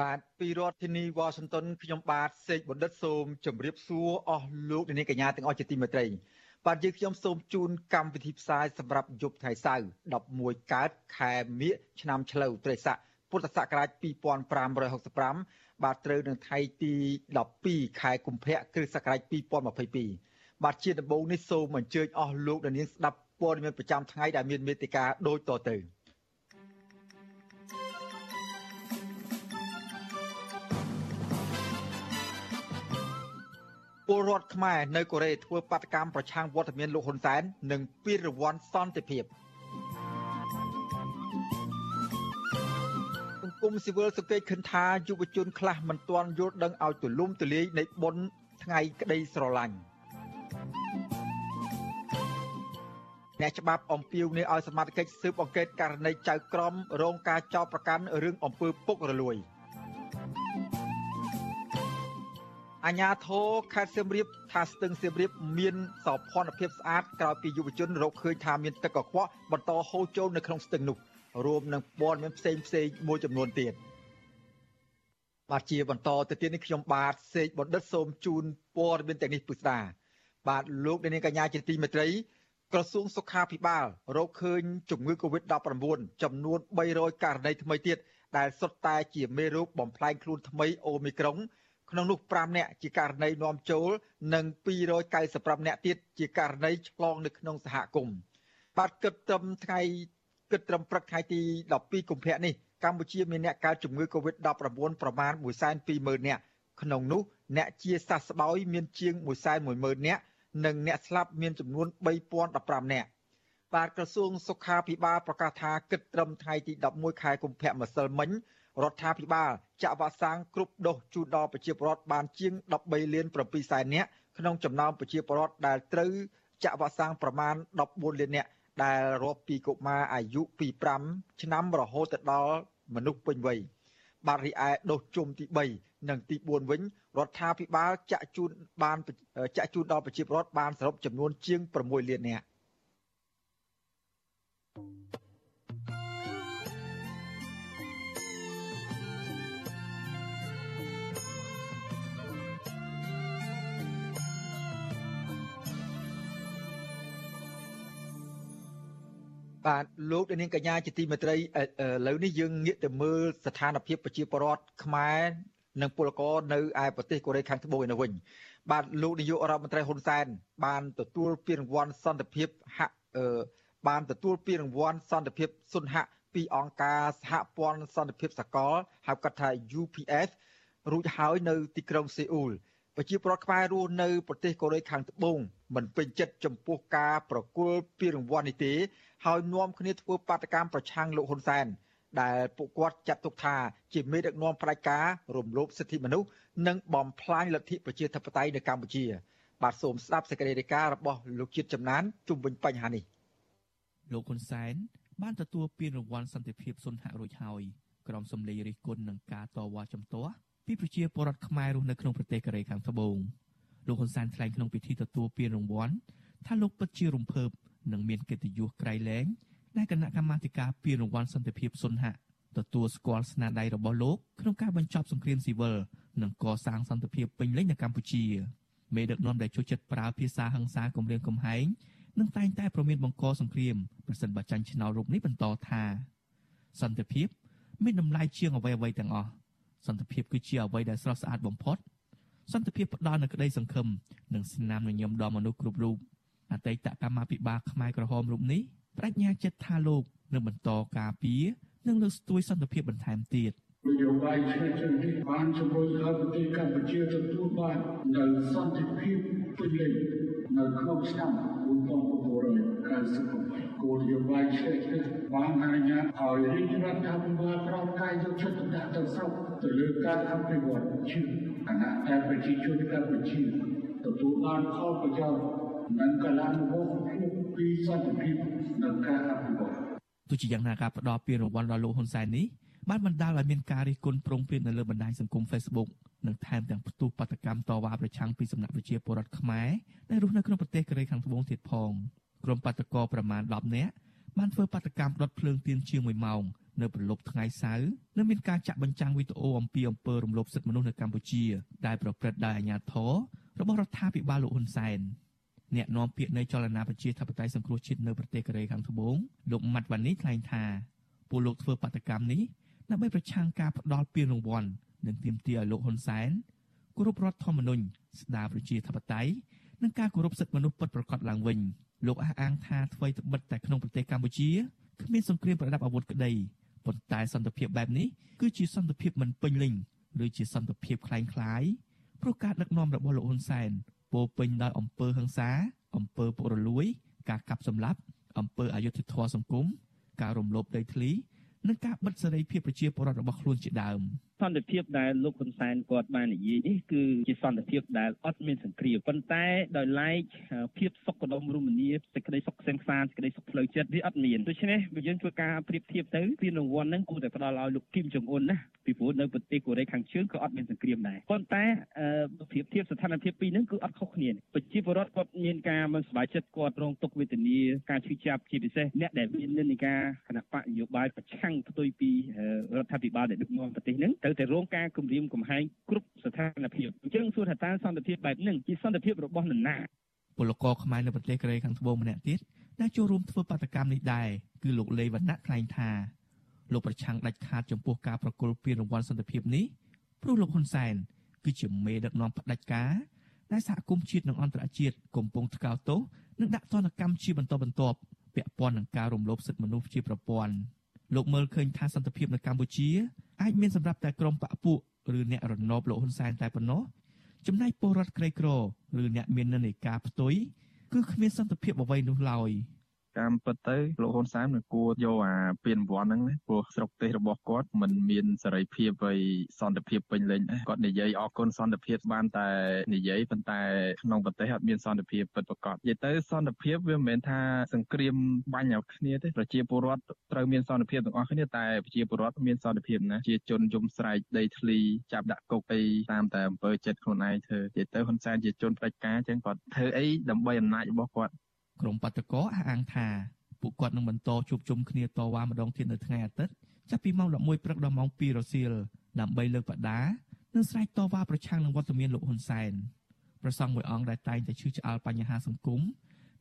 បាទពីរដ្ឋធានីវ៉ាស៊ីនតោនខ្ញុំបាទសេកបណ្ឌិតសូមជម្រាបសួរអស់លោកអ្នកនាងកញ្ញាទាំងអស់ជាទីមេត្រីបាទយើងខ្ញុំសូមជូនកម្មវិធីផ្សាយសម្រាប់យប់ថ្ងៃសៅរ៍11កើតខែមិញឆ្នាំឆ្លូវត្រីស័កពុទ្ធសករាជ2565បាទត្រូវនឹងថ្ងៃទី12ខែកុម្ភៈគ្រិស្តសករាជ2022បាទជាដំបូងនេះសូមអញ្ជើញអស់លោកអ្នកនាងស្ដាប់ព័ត៌មានប្រចាំថ្ងៃដែលមានមេតិការដូចតទៅ។ ពលរដ្ឋខ្មែរនៅកូរ៉េធ្វើបាតកម្មប្រឆាំងវត្តមានលោកហ៊ុនសែននិងពានរង្វាន់សន្តិភាពសង្គមស៊ីវិលសង្កេតឃើញថាយុវជនខ្លះមិនទាន់យល់ដឹងឲ្យទូលំទូលាយនៃបុណ្យថ្ងៃក្តីស្រឡាញ់អ្នកច្បាប់អំពាវនាវឲ្យសមាជិកស៊ើបអង្កេតករណីចៅក្រមរងការចោទប្រកាន់រឿងអំពើពុករលួយ។ អាញាធរខេត្តសៀមរាបថាស្ទឹងសៀមរាបមានសោភ័ណភាពស្អាតក្រោយពីយុវជនរកឃើញថាមានទឹកកខ្វក់បន្តហូរចូលនៅក្នុងស្ទឹងនោះរួមនឹងព័ត៌មានផ្សេងផ្សេងមួយចំនួនទៀតបាទជាបន្តទៅទៀតនេះខ្ញុំបាទសេកបណ្ឌិតសូមជូនព័ត៌មានទាំងនេះពុស្ដាបាទលោកនាងកញ្ញាជាទីមេត្រីក្រសួងសុខាភិបាលរកឃើញជំងឺ Covid-19 ចំនួន300ករណីថ្មីទៀតដែលសុទ្ធតែជាមេរោគបំផ្លែងខ្លួនថ្មីអូមីក្រុង ក្នុងនោះ5នាក់ជាករណីនាំចូលនិង295នាក់ទៀតជាករណីឆ្លងនៅក្នុងសហគមន៍បាទគិតត្រឹមថ្ងៃគិតត្រឹមព្រឹកថ្ងៃទី12កុម្ភៈនេះកម្ពុជាមានអ្នកកើតជំងឺ Covid-19 ប្រមាណ120,000នាក់ក្នុងនោះអ្នកជាសះស្បើយមានជាង110,000នាក់និងអ្នកស្លាប់មានចំនួន3015នាក់បាទក្រសួងសុខាភិបាលប្រកាសថាគិតត្រឹមថ្ងៃទី11ខែកុម្ភៈម្សិលមិញ រដ្ឋាភិបាលចាក់វ៉ាក់សាំងគ្រប់ដូសជូនដល់ប្រជាពលរដ្ឋបានជាង13លាន7សែននាក់ក្នុងចំណោមប្រជាពលរដ្ឋដែលត្រូវចាក់វ៉ាក់សាំងប្រមាណ14លាននាក់ដែលរាប់ពីកុមារអាយុពី5ឆ្នាំរហូតដល់មនុស្សពេញវ័យបាទរីឯដូសជុំទី3និងទី4វិញរដ្ឋាភិបាលចាក់ជូនបានចាក់ជូនដល់ប្រជាពលរដ្ឋបានសរុបចំនួនជាង6លាននាក់ បាទលោកនាងកញ្ញាជាទីមេត្រីឥឡូវនេះយើងងាកទៅមើលស្ថានភាពប្រជាពលរដ្ឋខ្មែរនិងពលករនៅឯប្រទេសកូរ៉េខាងត្បូងឯនោះវិញបាទលោកនាយករដ្ឋមន្ត្រីហ៊ុនសែនបានទទួលពានរង្វាន់សន្តិភាពហាក់បានទទួលពានរង្វាន់សន្តិភាពសុនហៈពីអង្គការសហព័ន្ធសន្តិភាពសកលហៅកាត់ថា UPS រួចហើយនៅទីក្រុងសេអ៊ូលប្រជាពលរដ្ឋខ្មែររស់នៅប្រទេសកូរ៉េខាងត្បូង មិនពេញចិត្តចំពោះការប្រគល់ពានរង្វាន់នេះទេហើយនាំគ្នាធ្វើបាតកម្មប្រឆាំងលោកហ៊ុនសែនដែលពួកគាត់ចាត់ទុកថាជាមេដឹកនាំផ្ដាច់ការរំលោភសិទ្ធិមនុស្សនិងបំផ្លាញលទ្ធិប្រជាធិបតេយ្យនៅកម្ពុជា បាទសូមស្ដាប់សេចក្តីរាយការណ៍របស់លោកជាតិចំណានជុំវិញបញ្ហានេះលោកហ៊ុនសែនបានទទួលពានរង្វាន់សន្តិភាពសុនហៈរួចហើយក្រុមសម្លេងរិះគន់នឹងការតវ៉ាជំទាស់ពីប្រជាពលរដ្ឋខ្មែររស់នៅក្នុងប្រទេសកូរ៉េខាងត្បូង លោកហ៊ុនសែនថ្លែងក្នុងពិធីទទួលពានរង្វាន់ថាលោកពិតជារំភើបនិងមានកិត្តិយសក្រៃលែងដែលគណៈកម្មាធិការពានរង្វាន់សន្តិភាពសុនហៈទទួលស្គាល់ស្នាដៃរបស់លោកក្នុងការបញ្ចប់សង្គ្រាមស៊ីវិលនិងកសាងសន្តិភាពពេញលេញនៅកម្ពុជាមេដឹកនាំដែលចូលចិត្តប្រើភាសាហិង្សាគំរាមកំហែងនិងតែងតែប្រមានបង្កសង្គ្រាមប្រសិនបើចាញ់ឆ្នោតរូបនេះបន្តថាសន្តិភាពមានតម្លៃជាងអ្វីអ្វីទាំងអស់សន្តិភាពគឺជាអ្វីដែលស្រស់ស្អាតបំផុត សន្តិភាពផ្ដល់នូវក្តីសង្ឃឹមនិងស្នាមញញឹមដល់មនុស្សគ្រប់រូបអតីតកម្មាភិបាលខ្មែរក្រហមរូបនេះបដិញ្ញាចិត្តថាលោកនឹងបន្តការពារនិងលើកស្ទួយសន្តិភាពបន្ថែមទៀតនយោបាយឆ្នេរជ្រៅនេះបានជំរុញឲ្យប្រទេសកម្ពុជាទទួលបាននូវសន្តិភាពពេញលេញនៅក្នុងឆ្នាំ1998គោលនយោបាយឆ្លេតបានអនុញ្ញាតឲ្យរាជរដ្ឋាភិបាលប្រោសកាយយកចិត្តទុកដាក់ទៅស្រុកទៅលើការអភិវឌ្ឍជឿ គណៈតែប្រជាជនកម្ពុជាទទួលបានផលប្រយោជន៍និងកលានុវត្តភាពពីសន្តិភាពនិងការអភិវឌ្ឍទោះជាយ៉ាងណាការផ្ដល់ពានរង្វាន់ដល់លោកហ៊ុនសែននេះបានបណ្ដាលឲ្យមានការរិះគន់ប្រងព្រាតនៅលើបណ្ដាញសង្គម Facebook និងថែមទាំងផ្ទុះបាតកម្មតវ៉ាប្រឆាំងពីសំណាក់ប្រជាពលរដ្ឋខ្មែរដែលរស់នៅក្នុងប្រទេសកូរ៉េខាងត្បូងទៀតផងក្រុមបាតកោប្រមាណ10នាក់បានធ្វើបាតកម្មដុតភ្លើងទៀនជាង1ម៉ោង នៅប្រលប់ថ្ងៃសៅរ៍និងមានការចាក់បញ្ចាំងវីដេអូអំពីអំពើរំលោភសិទ្ធិមនុស្សនៅកម្ពុជា ដែលប្រព្រឹត្តដោយអាជ្ញាធររបស់រដ្ឋាភិបាលលោកហ៊ុនសែនអ្នកនាំពាក្យនៃចលនាប្រជាធិបតេយ្យសង្គ្រោះជាតិនៅប្រទេសកូរ៉េខាងត្បូងលោកម៉ាត់វ៉ានីថ្លែងថាពលលោកធ្វើបាតកម្មនេះដើម្បីប្រឆាំងការផ្ដាល់ពានរង្វាន់និងទាមទារឲ្យលោកហ៊ុនសែនគោរពរដ្ឋធម្មនុញ្ញស្ដារប្រជាធិបតេយ្យនិងការគោរពសិទ្ធិមនុស្សពិតប្រាកដឡើងវិញលោកអះអាងថាអ្វីត្បិតតែក្នុងប្រទេសកម្ពុជាគ្មានសង្គ្រាមប្រដាប់អាវុធក្តី ប៉ុន្តែសន្តិភាពបែបនេះគឺជាសន្តិភាពមិនពេញលេញឬជាសន្តិភាពคล้ายៗព្រោះការដឹកនាំរបស់លោកហ៊ុនសែនពោពេញដោយអំពើហិង្សាអំពើពុករលួយ ការកាប់សម្លាប់អំពើអយុត្តិធម៌សង្គមការរំលោភដីធ្លីនិងការបិទសេរីភាពប្រជាពលរដ្ឋរបស់ខ្លួនជាដើម។ ។សន្តិភាពដែលលោកហ៊ុនសែនគាត់បាននិយាយនេះគឺជាសន្តិភាពដែលអត់មានសង្គ្រាមប៉ុន្តែដោយឡែកភាពសុខដុមរមនាសេចក្តីសុខខ្សែខ្សានសេចក្តីសុខផ្លូវចិត្តវាអត់មានដូច្នេះបើយើងធ្វើការប្រៀបធៀបទៅពានរង្វាន់ហ្នឹងគួរតែផ្ដល់ឲ្យលោកគីមចុងអ៊ុនណាពីព្រោះនៅប្រទេសកូរ៉េខាងជើងក៏អត់មានសង្គ្រាមដែរប៉ុន្តែប្រៀបធៀបស្ថានភាពពីរហ្នឹងគឺអត់ខុសគ្នាប្រជាពលរដ្ឋគាត់មានការមិនសប្បាយចិត្តគាត់រងទុក្ខវេទនាការឈឺចាប់ជាពិសេសអ្នកដែលមាននិន្នាការគណៈបកនយោបាយប្រឆាំងផ្ទុយពីរដ្ឋាភិបាលដែលដឹកនាំប្រទេសហ្នឹងត្រូវតែរងការគំរាមកំហែងគ្រប់ស្ថានភាពអញ្ចឹងសួរថាតើសន្តិភាពបែបនេះជាសន្តិភាពរបស់នរណាពលករខ្មែរនៅប្រទេសកូរ៉េខាងត្បូងម្នាក់ទៀតដែលចូលរួមធ្វើបាតកម្មនេះដែរគឺលោកលេវណ្ណៈថ្លែងថាលោកប្រឆាំងដាច់ខាតចំពោះការប្រគល់ពានរង្វាន់សន្តិភាពនេះព្រោះលោកហ៊ុនសែនគឺជាមេដឹកនាំផ្ដាច់ការដែលសហគមន៍ជាតិនិងអន្តរជាតិកំពុងថ្កោលទោសនិងដាក់ទណ្ឌកម្មជាបន្តបន្ទាប់ពាក់ព័ន្ធនឹងការរំលោភសិទ្ធិមនុស្សជាប្រព័ន្ធ លោកមើលឃើញថាសន្តិភាពនៅកម្ពុជាអាចមានសម្រាប់តែក្រុមបកពួកឬអ្នករណបលោកហ៊ុនសែនតែប៉ុណ្ណោះចំណែកពលរដ្ឋក្រីក្រឬអ្នកមាននិន្នាការផ្ទុយគឺគ្មានសន្តិភាពអ្វីនោះឡើយ។ តាមពិតទៅលោកហ៊ុនសែនមិនគួរយកអាពានរង្វាន់ហ្នឹងណាព្រោះស្រុកទេសរបស់គាត់មិនមានសេរីភាពអ្វីសន្តិភាពពេញលេញគាត់និយាយអរគុណសន្តិភាពបានតែនិយាយប៉ុន្តែក្នុងប្រទេសអត់មានសន្តិភាពពិតប្រាកដនិយាយទៅសន្តិភាពវាមិនមែនថាសង្គ្រាមបាញ់ឲ្យគ្នាទេប្រជាពលរដ្ឋត្រូវមានសន្តិភាពទាំងអស់គ្នាតែប្រជាពលរដ្ឋមានសន្តិភាពណាជាជនយំស្រែកដីធ្លីចាប់ដាក់គុកអីតាមតែអំពើចិត្តខ្លួនឯងធ្វើនិយាយទៅហ៊ុនសែនជាជនផ្ដាច់ការអញ្ចឹងគាត់ធ្វើអីដើម្បីអំណាចរបស់គាត់ ក្រុមបាតកោអះអាងថាពួកគាត់នឹងបន្តជួបជុំគ្នាតវ៉ាម្ដងទៀតនៅថ្ងៃអាទិត្យចាប់ពីម៉ោង11ព្រឹកដល់ម៉ោង2រសៀលដើម្បីលើកបដានិងស្រែកតវ៉ាប្រឆាំងនឹងវត្តមានលោកហ៊ុនសែនប្រសង់មួយអង្គដែលតែងតែឈឺឆ្អាលបញ្ហាសង្គម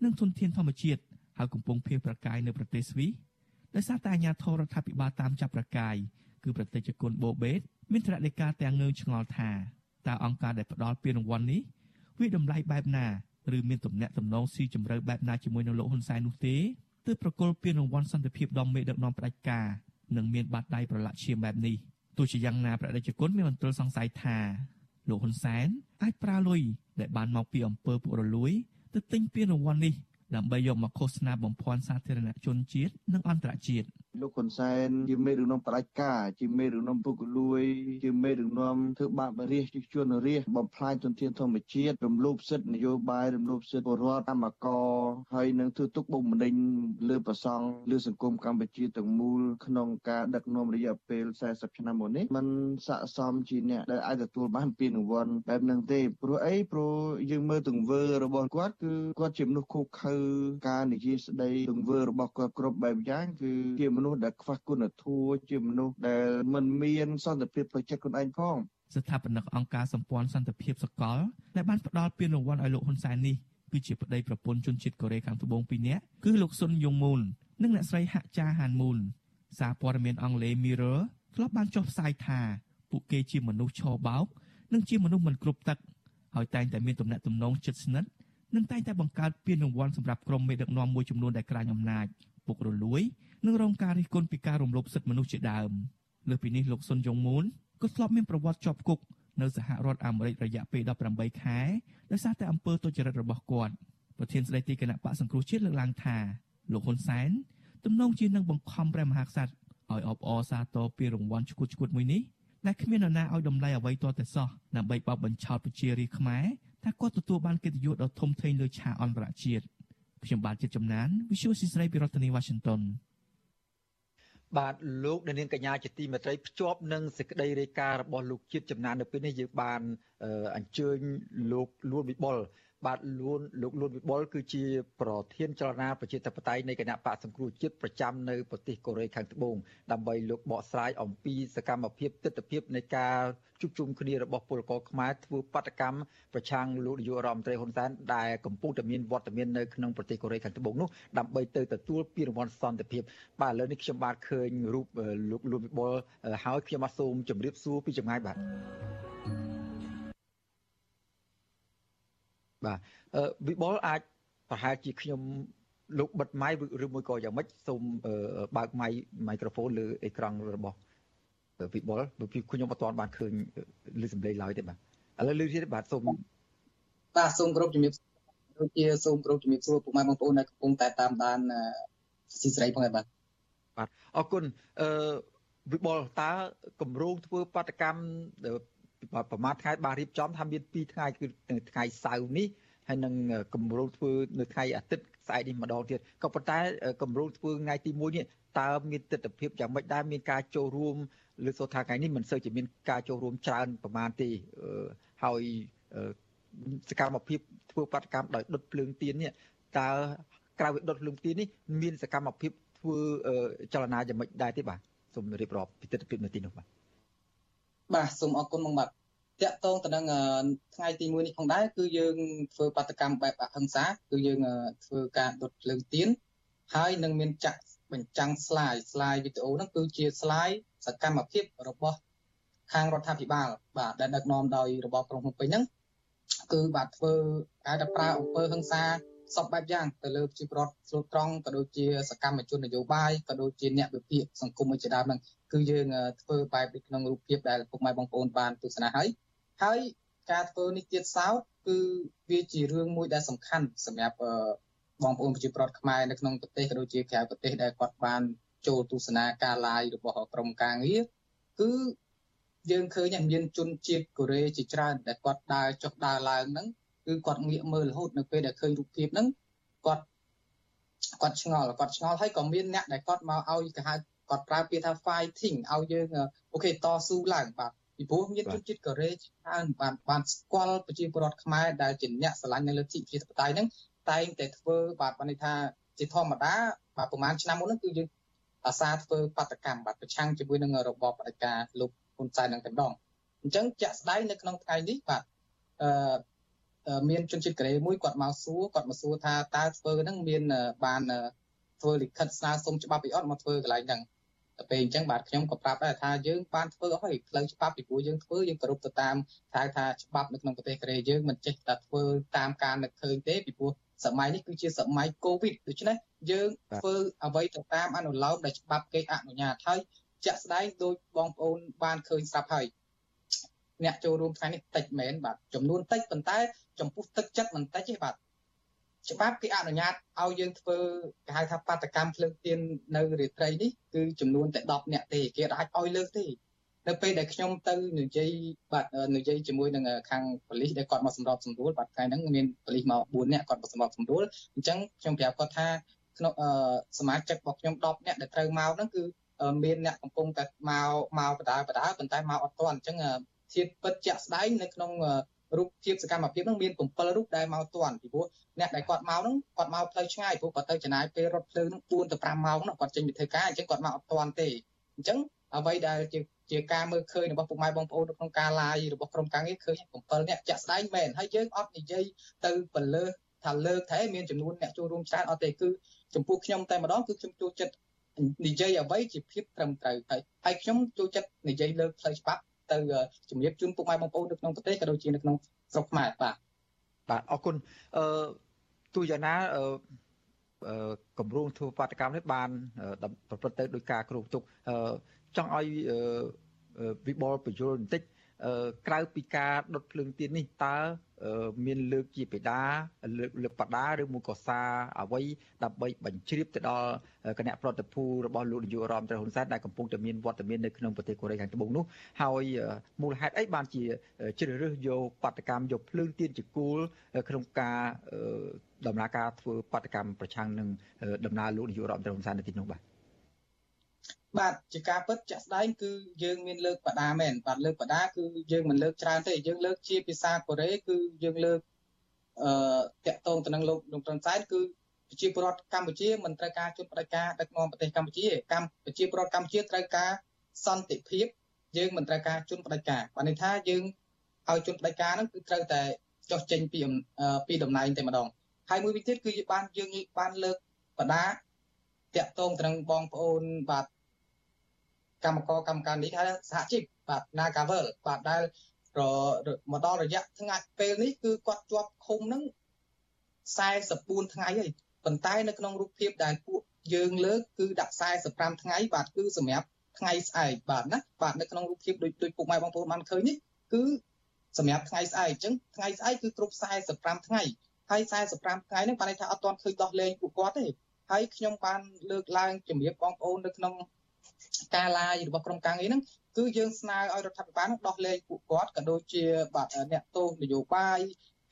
និងធនធានធម្មជាតិហើយកំពុងភៀសប្រកាយនៅប្រទេសស្វីសដោយសារតែអាញាធរដ្ឋាភិបាលតាមចាប់ប្រកាយគឺប្រតិជនបូបេតមានថ្នាក់លេខាទាំងងើឆ្ងល់ថាតើអង្គការដែលផ្ដល់ពានរង្វាន់នេះវាតម្លៃបែបណា ឬមានទំនាក់ទំនងស៊ីជម្រៅបែបណាជាមួយនឹងលោកហ៊ុនសែននោះទេទើបប្រគល់ពានរង្វាន់សន្តិភាពដល់មេដឹកនាំផ្ដាច់ការនិងមានបាតដៃប្រឡាក់ឈាមបែបនេះទោះជាយ៉ាងណាប្រតិជនមានមន្ទិលសង្ស័យថាលោកហ៊ុនសែនអាចប្រើលុយដែលបានមកពីអំពើពុករលួយទៅទិញពានរង្វាន់នេះ ដើម្បីយកមកឃោសនាបំភាន់សាធារណជនជាតិនិងអន្តរជាតិលោកហ៊ុនសែនជាមេដឹកនាំផ្ដាច់ការជាមេដឹកនាំពុកលួយជាមេដឹកនាំធ្វើបាបរាជជនរាជបំផ្លាញទុនធានធម្មជាតិរំលោភសិទ្ធិនយោបាយរំលោភសិទ្ធិពលរដ្ឋកម្មករហើយនឹងធ្វើទុកបុកម្នេញលើប្រសង់លើសង្គមកម្ពុជាទាំងមូលក្នុងការដឹកនាំរយៈពេល40ឆ្នាំមកនេះมันស័កសមជាអ្នកដែលអាចទទួលបានពានរង្វាន់បែបហ្នឹងទេព្រោះអីព្រោះយើងមើលទង្វើរបស់គាត់គឺគាត់ជាមនុស្សខុសខើការនិយាយស្ដីទង្វើរបស់គាត់គ្រប់បែបយ៉ាងគឺជាមនុស្សដែលខ្វះគុណធម៌ជាមនុស្សដែលមិនមានសន្តិភាពផ្លូវចិត្តខ្លួនឯងផងស្ថាបនិកអង្គការសម្ព័ន្ធសន្តិភាពសកលដែលបានផ្ដល់ពានរង្វាន់ឲ្យលោកហ៊ុនសែននេះគឺជាប្តីប្រពន្ធជនជាតិកូរ៉េខាងត្បូងពីរនាក់គឺលោកស៊ុនយងមូននិងអ្នកស្រីហាក់ចាហានមូនសារព័ត៌មានអង់គ្លេស Mirror ធ្លាប់បានចុះផ្សាយថាពួកគេជាមនុស្សឆោបោកនិងជាមនុស្សមិនគ្រប់ទឹកហើយតែងតែមានទំនាក់ទំនងជិតស្និទ្ធ និងតែងតែបង្កើតពានរង្វាន់សម្រាប់ក្រុមមេដឹកនាំមួយចំនួនដែលក្រាញអំណាចពុករលួយនិងរងការរិះគន់ពីការរំលោភសិទ្ធិមនុស្សជាដើមលើពីនេះលោកសុនយ៉ុងមូនក៏ធ្លាប់មានប្រវត្តិជាប់គុកនៅសហរដ្ឋអាមេរិករយៈពេល18ខែដោយសារតែអំពើទុច្ចរិតរបស់គាត់ប្រធានស្ដីទីគណៈបកសង្គ្រោះជាតិលើកឡើងថាលោកហ៊ុនសែនទំនងជានឹងបង្ខំព្រះមហាក្សត្រឲ្យអបអរសាទរពីរង្វាន់ឈ្គួតឈ្គួតមួយនេះដែលគ្មាននរណាឲ្យតម្លៃអ្វីទាល់តែសោះដើម្បីបោកបញ្ឆោតប្រជារាស្ត្រខ្មែរ ថាគាត់ទទួលបានកិត្តិយសដ៏ធំធេងលើឆាកអន្តរជាតិខ្ញុំបាទជាចំណាន Visual ស៊ីស្រីពីរដ្ឋធានី Washington បាទលោកនាងកញ្ញាជាទីមេត្រីភ្ជាប់នឹងសេចក្តីរាយការណ៍របស់លោកជាតិចំណាននៅពេលនេះយើងបានអញ្ជើញលោកលួនវិបុល បាទលួនលោកលួនវិបុលគឺជាប្រធានចលនាប្រជាធិបតេយ្យនៃគណៈបកសង្គ្រោះជាតិប្រចាំនៅប្រទេសកូរ៉េខាងត្បូងដើម្បីលោកបកស្រាយអំពីសកម្មភាពទស្សនវិជ្ជានៃការជួបជុំគ្នារបស់ពលករខ្មែរធ្វើបាតកម្មប្រឆាំងលោកនាយករដ្ឋមន្ត្រីហ៊ុនសែនដែលកំពុងតែមានវត្តមាននៅក្នុងប្រទេសកូរ៉េខាងត្បូងនោះដើម្បីទៅទទួលពានរង្វាន់សន្តិភាពបាទឥឡូវនេះខ្ញុំបាទឃើញរូបលោកលួនវិបុលហើយខ្ញុំបាទសូមជម្រាបសួរពីចម្ងាយបាទ បាទវិបុលអាចប្រហែលជាខ្ញុំលោកបិទម៉ៃឬមួយក៏យ៉ាងម៉េចសូមបើកម៉ៃមីក្រូហ្វូនលើអេក្រង់របស់វិបុលពីខ្ញុំអត់ទាន់បានឃើញឮសំឡេងឡើយទេបាទឥឡូវឮទៀតបាទសូមបាទសូមគោរពជំរាបដូចជាសូមគោរពជំរាបសួរពុកម៉ែបងប្អូនដែលកំពុងតែតាមដានស៊ីស្រីផងដែរបាទបាទអរគុណអឺវិបុលតើកម្រងធ្វើបាតកម្ម ប្រមាណថ្ងៃបានរៀបចំថាមាន2ថ្ងៃគឺថ្ងៃសៅរ៍នេះហើយនឹងកម្រងធ្វើនៅថ្ងៃអាទិត្យស្អែកនេះម្ដងទៀតក៏ប៉ុន្តែកម្រងធ្វើថ្ងៃទី1នេះតើមានទស្សនវិជ្ជាយ៉ាងម៉េចដែរមានការចូលរួមលើសូថាថ្ងៃនេះមិនសូវជាមានការចូលរួមច្រើនប្រមាណទេហើយសកម្មភាពធ្វើបាតកម្មដោយដុតភ្លើងទៀននេះតើក្រៅពីដុតភ្លើងទៀននេះមានសកម្មភាពធ្វើចលនាយ៉ាងម៉េចដែរទេបាទសូមរៀបរាប់ពីទស្សនវិជ្ជានៅទីនោះបាទ បាទសូមអរគុណបងបាទតាក់ទងទៅនឹងថ្ងៃទី1នេះផងដែរគឺយើងធ្វើបាតកម្មបែបអហិង្សាគឺយើងធ្វើការដុតភ្លើងទៀនហើយនឹងមានចាក់បញ្ចាំង slide slide វីដេអូហ្នឹងគឺជា slide សកម្មភាពរបស់ខាងរដ្ឋាភិបាលបាទដែលដឹកនាំដោយរបបក្រុងភ្នំពេញហ្នឹងគឺបាទធ្វើការតែប្រើអំពើហិង្សា សពបែបយ៉ាងទៅលើប្រជាពលរដ្ឋស្លូតត្រង់ក៏ដូចជាសកម្មជននយោបាយក៏ដូចជាអ្នកវិភាគសង្គមជាដើមហ្នឹងគឺយើងធ្វើបែបក្នុងរូបភាពដែលពុកម៉ែបងប្អូនបានទស្សនាហើយហើយការធ្វើនេះទៀតសោតគឺវាជារឿងមួយដែលសំខាន់សម្រាប់បងប្អូនប្រជាពលរដ្ឋខ្មែរនៅក្នុងប្រទេសក៏ដូចជាក្រៅប្រទេសដែលគាត់បានចូលទស្សនាការ live របស់ក្រុមការងារគឺយើងឃើញមានជនជាតិកូរ៉េជាច្រើនដែលគាត់ដើរចុះដើរឡើងហ្នឹង គឺគាត់ងាកមើលរហូតនៅពេលដែលឃើញរូបភាពហ្នឹងគាត់គាត់ឆ្ងល់គាត់ឆ្ងល់ហើយក៏មានអ្នកដែលគាត់មកឲ្យគេហៅគាត់ប្រើពាក្យថា fighting ឲ្យយើងអូខេតស៊ូឡើងបាទពីព្រោះមានជនជាតិកូរ៉េច្រើនបានបានស្គាល់ប្រជាពលរដ្ឋខ្មែរដែលជាអ្នកស្រឡាញ់នៅលើសិទ្ធិប្រជាធិបតេយ្យហ្នឹងតែងតែធ្វើបាទបានន័យថាជាធម្មតាបាទប្រហែលឆ្នាំមុនហ្នឹងគឺយើងអាសាធ្វើបដកម្មបាទប្រឆាំងជាមួយនឹងរបបផ្ដាច់ការលោកហ៊ុនសែននឹងតែម្ដងអញ្ចឹងជាក់ស្ដែងនៅក្នុងថ្ងៃនេះបាទអឺ មានជនជាតិកូរ៉េមួយគាត់មកសួរគាត់មកសួរថាតើធ្វើហ្នឹងមានបានធ្វើលិខិតស្នើសុំច្បាប់ពីអត់មកធ្វើកន្លែងហ្នឹងតែពេលអញ្ចឹងបាទខ្ញុំក៏ប្រាប់ដែរថាយើងបានធ្វើអស់ហើយផ្លូវច្បាប់ពីព្រោះយើងធ្វើយើងគោរពទៅតាមហៅថាច្បាប់នៅក្នុងប្រទេសកូរ៉េយើងមិនចេះតែធ្វើតាមការនឹកឃើញទេពីព្រោះសម័យនេះគឺជាសម័យកូវីដដូច្នេះយើងធ្វើអ្វីទៅតាមអនុលោមដែលច្បាប់គេអនុញ្ញាតហើយជាក់ស្ដែងដោយបងប្អូនបានឃើញស្រាប់ហើយ អ្នកចូលរួមថ្ងៃនេះតិចមែនបាទចំនួនតិចប៉ុន្តែ ចំពោះទឹកចិត្តមិនតិចទេបាទច្បាប់គេអនុញ្ញាតឲ្យយើងធ្វើគេហៅថាបាតកម្មភ្លើងទៀននៅរាត្រីនេះគឺចំនួនតែ10នាក់ទេគេអាចឲ្យលើសទេនៅពេលដែលខ្ញុំទៅនិយាយបាទនិយាយជាមួយនឹងខាងប៉ូលីសដែលគាត់មកសម្របសម្រួលបាទថ្ងៃហ្នឹងមានប៉ូលីសមក4នាក់គាត់មកសម្របសម្រួលអញ្ចឹងខ្ញុំប្រាប់គាត់ថាក្នុងសមាជិករបស់ខ្ញុំ10នាក់ដែលត្រូវមកហ្នឹងគឺមានអ្នកកំពុងតែមកមកបដាបដាប៉ុន្តែមកអត់ទាន់អញ្ចឹង ធៀបពិតជាក់ស្ដែងនៅក្នុងរូបភាពសកម្មភាពហ្នឹងមាន7រូបដែលមកទាន់ពីព្រោះអ្នកដែលគាត់មកហ្នឹងគាត់មកផ្លូវឆ្ងាយព្រោះគាត់ទៅចំណាយពេលរត់ភ្លើងហ្នឹង4ទៅ5ម៉ោងហ្នឹងគាត់ចេញពីធ្វើការអញ្ចឹងគាត់មកអត់ទាន់ទេអញ្ចឹងអ្វីដែលជាជាការមើលឃើញរបស់ពុកម៉ែបងប្អូននៅក្នុងការ live របស់ក្រុមការងារឃើញ7នាក់ចាក់ស្ដែងមែនហើយយើងអត់និយាយទៅបលើថាលើកតែមានចំនួនអ្នកចូលរួមច្រើនអត់ទេគឺចំពោះខ្ញុំតែម្ដងគឺខ្ញុំចូលចិត្តនិយាយអ្វីជាភាពត្រឹមត្រូវហើយហើយខ្ញុំចូលចិត្តនិយាយលើផ្លូវច្បាប់ ទៅជំរាបជូនពុកម៉ែបងប្អូននៅក្នុងប្រទេសក៏ដូចជានៅក្នុងស្រុកខ្មែរបាទបាទអរគុណអឺទូយ៉ាងណាអឺគម្រោងធ្វើបាតកម្មនេះបានប្រព្រឹត្តទៅដោយការគ្រោងទុកចង់ឲ្យវិបលបញ្យលបន្តិច ក្រៅពីការដុតភ្លើងទៀននេះតើមានលើកជាបេដាលើកលើកបដាឬមួយក៏សារអ្វីដើម្បីបញ្ជ្រាបទៅដល់គណៈប្រតិភូរបស់លោកនាយករដ្ឋមន្ត្រីហ៊ុនសែនដែលកំពុងតែមានវត្តមាននៅក្នុងប្រទេសកូរ៉េខាងត្បូងនោះហើយមូលហេតុអីបានជាជ្រើសរើសយកបដកម្មយកភ្លើងទៀនជាគោលក្នុងការដំណើរការធ្វើបដកម្មប្រឆាំងនឹងដំណើរលោកនាយករដ្ឋមន្ត្រីហ៊ុនសែននៅទីនោះបាទ បាទជាការពិតជាក់ស្ដែងគឺយើងមានលើកបដាមែនបាទលើកបដាគឺយើងមិនលើកច្រើនទេយើងលើកជាភាសាកូរ៉េគឺយើងលើកអឺតាក់ទងទៅនឹងលោកលោកត្រឹមសែនគឺប្រជាពលរដ្ឋកម្ពុជាមិនត្រូវការជួនផ្ដាច់ការដឹកនាំប្រទេសកម្ពុជាកម្ពុជាពលរដ្ឋកម្ពុជាត្រូវការសន្តិភាពយើងមិនត្រូវការជួនផ្ដាច់ការបានន័យថាយើងឲ្យជួនផ្ដាច់ការហ្នឹងគឺត្រូវតែចុះចេញពីពីតំណែងតែម្ដងហើយមួយវិញទៀតគឺបានយើងបានលើកបដាតាក់ទងទៅនឹងបងប្អូនបាទ កម្មករកម្មការនេះហៅសហជីពបាទ Nagavel បាទដែលមកដល់រយៈថ្ងៃពេលនេះគឺគាត់ជាប់ឃុំនឹង44ថ្ងៃហើយប៉ុន្តែនៅក្នុងរូបភាពដែលពួកយើងលើកគឺដាក់45ថ្ងៃបាទគឺសម្រាប់ថ្ងៃស្អែកបាទណាបាទនៅក្នុងរូបភាពដូចដូចពុកម៉ែបងប្អូនបានឃើញនេះគឺសម្រាប់ថ្ងៃស្អែកអញ្ចឹងថ្ងៃស្អែកគឺគ្រប់45ថ្ងៃហើយ45ថ្ងៃហ្នឹងបានន័យថាអត់ទាន់ឃើញដោះលែងពួកគាត់ទេហើយខ្ញុំបានលើកឡើងជំរាបបងប្អូននៅក្នុង ការឡាយរបស់ក្រុមការងារហ្នឹងគឺយើងស្នើឲ្យរដ្ឋាភិបាលដោះលែងពួកគាត់ក៏ដូចជាបាទអ្នកទោសនយោបាយ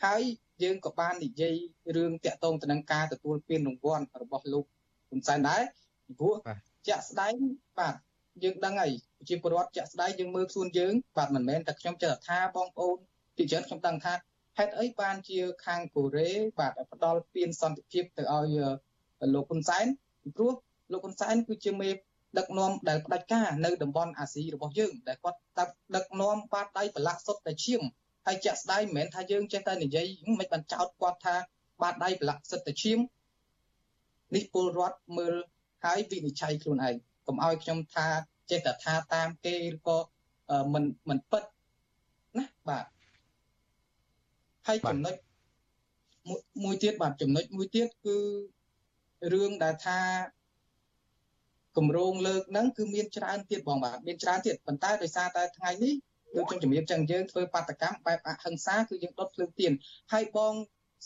ហើយយើងក៏បាននិយាយរឿងតាក់ទងទៅនឹងការទទួលពានរង្វាន់របស់លោកហ៊ុនសែនដែរព្រោះជាក់ស្ដែងបាទយើងដឹងហើយប្រជាពលរដ្ឋជាក់ស្ដែងយើងមើលខ្លួនយើងបាទមិនមែនតែខ្ញុំចេះតែថាបងប្អូនពីច្រើនខ្ញុំដឹងថាហេតុអីបានជាខាងកូរ៉េបាទផ្ដល់ពានសន្តិភាពទៅឲ្យលោកហ៊ុនសែនព្រោះលោកហ៊ុនសែនគឺជាមេ ដឹកនាំដែលផ្ដាច់ការនៅតំបន់អាស៊ីរបស់យើងដែលគាត់ដឹកនាំបាតដៃប្រឡាក់សុទ្ធតែឈាមហើយជាក់ស្ដែងមិនមែនថាយើងចេះតែនិយាយមិនបានចោទគាត់ថាបាតដៃប្រឡាក់សុទ្ធតែឈាមនេះពលរដ្ឋមើលហើយវិនិច្ឆ័យខ្លួនឯងកុំឲ្យខ្ញុំថាចេះតែថាតាមគេឬក៏មិនមិនពិតណាបាទហើយចំណុចមួយទៀតបាទចំណុចមួយទៀតគឺរឿងដែលថា គម្រោងលើកហ្នឹងគឺមានច្រើនទៀតបងបាទមានច្រើនទៀតប៉ុន្តែដោយសារតែថ្ងៃនេះដូចខ្ញុំជំរាបចឹងយើងធ្វើបាតកម្មបែបអហិង្សាគឺយើងដុតភ្លើងទៀនហើយបង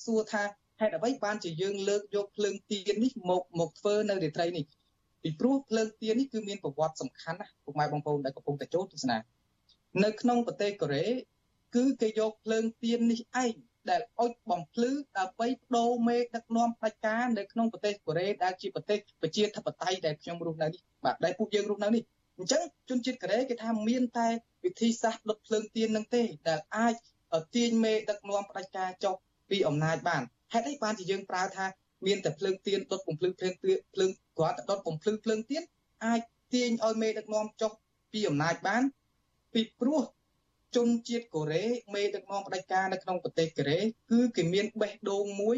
សួរថាហេតុអ្វីបានជាយើងលើកយកភ្លើងទៀននេះមកមកធ្វើនៅរាត្រីនេះពីព្រោះភ្លើងទៀននេះគឺមានប្រវត្តិសំខាន់ណាពុកម៉ែបងប្អូនដែលកំពុងតែចូលទស្សនានៅក្នុងប្រទេសកូរ៉េគឺគេយកភ្លើងទៀននេះឯង ដែលអុចបំភ្លឺដើម្បីបដូរមេដឹកនាំផ្ដាច់ការនៅក្នុងប្រទេសកូរ៉េដែលជាប្រទេសប្រជាធិបតេយ្យដែលខ្ញុំរស់នៅនេះបាទដែលពួកយើងរស់នៅនេះអញ្ចឹងជនជាតិកូរ៉េគេថាមានតែវិធីសាស្ត្រដុតភ្លើងទៀននឹងទេដែលអាចទាញមេដឹកនាំផ្ដាច់ការចុះពីអំណាចបានហេតុអីបានជាយើងប្រើថាមានតែភ្លើងទៀនដុតបំភ្លឺភ្លើងភ្លើងគ្រាន់តែដុតបំភ្លឺភ្លើងទៀនអាចទាញឲ្យមេដឹកនាំចុះពីអំណាចបានពីព្រោះ ជនជាតិកូរ៉េមេដឹកនាំផ្ដាច់ការនៅក្នុងប្រទេសកូរ៉េគឺគេមានបេះដូងមួយ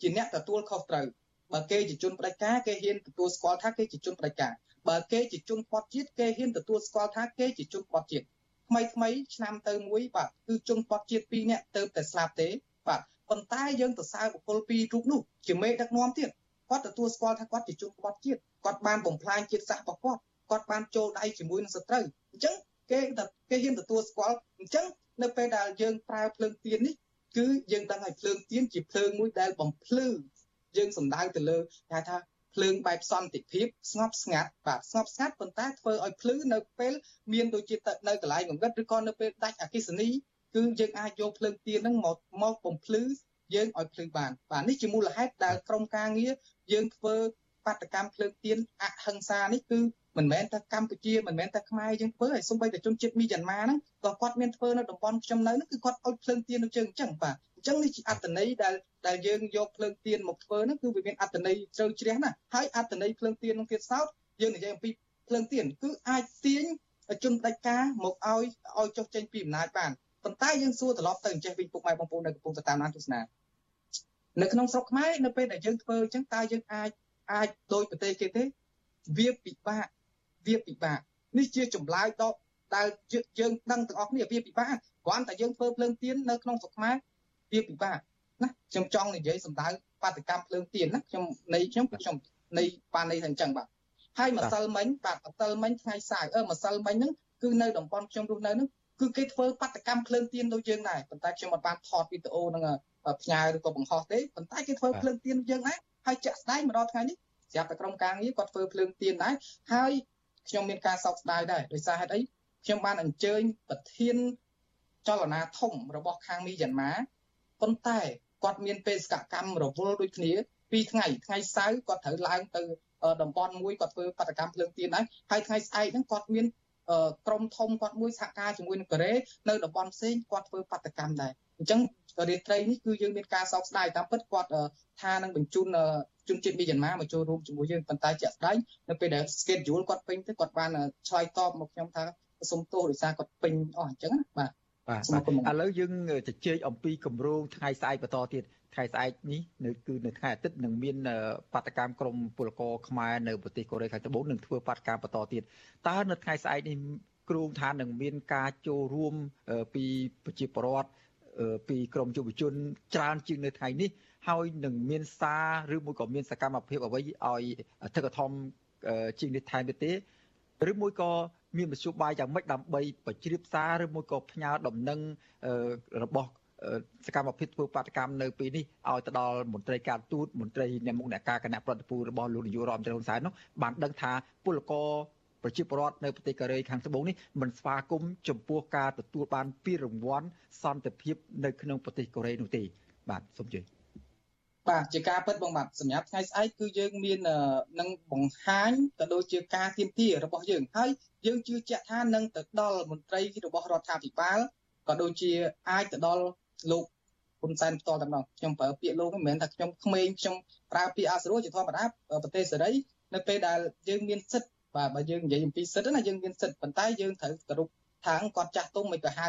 ជាអ្នកទទួលខុសត្រូវបើគេជាជនផ្ដាច់ការគេហ៊ានទទួលស្គាល់ថាគេជាជនផ្ដាច់ការបើគេជាជនផាត់ជាតិគេហ៊ានទទួលស្គាល់ថាគេជាជនផាត់ជាតិថ្មីថ្មីឆ្នាំទៅមួយបាទគឺជនផាត់ជាតិ2នាក់ទៅតែស្លាប់ទេបាទប៉ុន្តែយើងទៅសើបុគ្គលពីររូបនោះជាមេដឹកនាំទៀតគាត់ទទួលស្គាល់ថាគាត់ជាជនផាត់ជាតិគាត់បានបំផ្លាញជាតិសាសន៍របស់គាត់គាត់បានចូលដៃជាមួយនឹងសត្រូវអញ្ចឹង គេគេហ៊ានទទួលស្គាល់អញ្ចឹងនៅពេលដែលយើងប្រើភ្លើងទៀននេះគឺយើងដឹងហើយភ្លើងទៀនជាភ្លើងមួយដែលបំភ្លឺយើងសំដៅទៅលើគេថាភ្លើងបែបសន្តិភាពស្ងប់ស្ងាត់បាទស្ងប់ស្ងាត់ប៉ុន្តែធ្វើឲ្យភ្លឺនៅពេលមានដូចជានៅកន្លែងងងឹតឬក៏នៅពេលដាច់អគ្គិសនីគឺយើងអាចយកភ្លើងទៀនហ្នឹងមកមកបំភ្លឺយើងឲ្យភ្លឺបានបាទនេះជាមូលហេតុដែលក្រុមការងារយើងធ្វើបាតកម្មភ្លើងទៀនអហិង្សានេះគឺ មិនមែនតែកម្ពុជាមិនមែនតែខ្មែរយើងធ្វើហើយសូម្បីតែជនជាតិមីយ៉ាន់ម៉ាហ្នឹងក៏គាត់មានធ្វើនៅតំបន់ខ្ញុំនៅហ្នឹងគឺគាត់អុចភ្លើងទៀននៅជើងអញ្ចឹងបាទអញ្ចឹងនេះជាអត្តន័យដែលដែលយើងយកភ្លើងទៀនមកធ្វើហ្នឹងគឺវាមានអត្តន័យជ្រៅជ្រះណាស់ហើយអត្តន័យភ្លើងទៀននឹងទៀតសោតយើងនិយាយអំពីភ្លើងទៀនគឺអាចទាញជនផ្ដាច់ការមកឲ្យឲ្យចុះចេញពីអំណាចបានប៉ុន្តែយើងសួរត្រឡប់ទៅអញ្ចេះវិញពុកម៉ែបងប្អូននៅកំពុងតែតាមដានទស្សនានៅក្នុងស្រុកខ្មែរនៅពេលដែលយើងធ្វើអញ្ចឹងតើយើងអាចអាចដោយប្រទេសគេទេវាពិបាក វាពិបាកនេះជាចម្លើយដកដែលយើងដឹងទាំងអស់គ្នាវាពិបាកគ្រាន់តែយើងធ្វើភ្លើងទៀននៅក្នុងស្រុកខ្មែរវាពិបាកណាខ្ញុំចង់និយាយសម្ដៅបាតកម្មភ្លើងទៀនណាខ្ញុំនៃខ្ញុំខ្ញុំនៃបានន័យថាអញ្ចឹងបាទហើយម្សិលមិញបាទម្សិលមិញថ្ងៃសាយអឺម្សិលមិញហ្នឹងគឺនៅតំបន់ខ្ញុំរស់នៅហ្នឹងគឺគេធ្វើបាតកម្មភ្លើងទៀនដូចយើងដែរប៉ុន្តែខ្ញុំមិនបានថតវីដេអូនឹងផ្ញើឬក៏បង្ហោះទេប៉ុន្តែគេធ្វើភ្លើងទៀនយើងដែរហើយចាក់ស្ដែងមកដល់ថ្ងៃនេះស្រាប់តែក្រុមការងារគាត់ធ្វើភ្លើងទៀនដែរហើយ ខ្ញុំមានការសោកស្ដាយដែរដោយសារហេតុអីខ្ញុំបានអញ្ជើញប្រធានចលនាធំរបស់ខាងមីយ៉ាន់ម៉ាប៉ុន្តែគាត់មានបេសកកម្មរវល់ដូចគ្នាពីរថ្ងៃថ្ងៃសៅរ៍គាត់ត្រូវឡើងទៅតំបន់មួយគាត់ធ្វើបដកម្មភ្លើងទៀនដែរហើយថ្ងៃស្អែកហ្នឹងគាត់មានក្រុមធំគាត់មួយសហការជាមួយនឹងកូរ៉េនៅតំបន់ផ្សេងគាត់ធ្វើបដកម្មដែរអញ្ចឹង រាត្រីនេះគឺយើងមានការសោកស្ដាយតាមពិតគាត់ថានឹងបញ្ជូនជនជាតិមីយ៉ាន់ម៉ាមកចូលរួមជាមួយយើងប៉ុន្តែជាក់ស្ដែងនៅពេលដែល schedule គាត់ពេញទៅគាត់បានឆ្លើយតបមកខ្ញុំថាសុំទោសដោយសារគាត់ពេញអស់អញ្ចឹងណាបាទបាទឥឡូវយើងជជែកអំពីគម្រោងថ្ងៃស្អែកបន្តទៀតថ្ងៃស្អែកនេះនៅគឺនៅថ្ងៃអាទិត្យនឹងមានបាតកម្មក្រមពលករខ្មែរនៅប្រទេសកូរ៉េខាងត្បូងនឹងធ្វើបាតកម្មបន្តទៀតតើនៅថ្ងៃស្អែកនេះគ្រោងថានឹងមានការចូលរួមពីប្រជាពលរដ្ឋ ពីក្រមយុវជនច្រើនជាងនៅថ្ងៃនេះហើយនឹងមានសារឬមួយក៏មានសកម្មភាពអ្វីឲ្យធិកធំជាងនេះថែមទៀតទេឬមួយក៏មានមធ្យោបាយយ៉ាងម៉េចដើម្បីបញ្ជ្រាបសារឬមួយក៏ផ្ញើដំណឹងរបស់សកម្មភាពធ្វើបាតកម្មនៅពេលនេះឲ្យទៅដល់មន្ត្រីការទូតមន្ត្រីអ្នកមុខអ្នកការគណៈប្រតិភូរបស់លោកនាយករដ្ឋមន្ត្រីហ៊ុនសែននោះបានដឹងថាពលករ ប្រជាពលរដ្ឋនៅប្រទេសកូរ៉េខាងត្បូងនេះមិនស្វាគមន៍ចំពោះការទទួលបានពានរង្វាន់សន្តិភាពនៅក្នុងប្រទេសកូរ៉េនោះទេបាទសូមជឿបាទជាការពិតបងបាទសម្រាប់ថ្ងៃស្អែកគឺយើងមាននឹងបង្ហាញក៏ដូចជាការទៀមទារបស់យើងហើយយើងជឿជាក់ថានឹងទៅដល់មន្ត្រីរបស់រដ្ឋាភិបាលក៏ដូចជាអាចទៅដល់លោកហ៊ុនសែនផ្ទាល់តែម្ដងខ្ញុំប្រើពាក្យលោកមិនមែនថាខ្ញុំក្មេងខ្ញុំប្រើពាក្យអសរជាធម្មតាប្រទេសសេរីនៅពេលដែលយើងមានសិទ្ធិ បាទបើយើងនិយាយអំពីសិទ្ធិណាយើងមានសិទ្ធិប៉ុន្តែយើងត្រូវគោរពថាងគាត់ចាស់ទុំមិនក៏ហៅ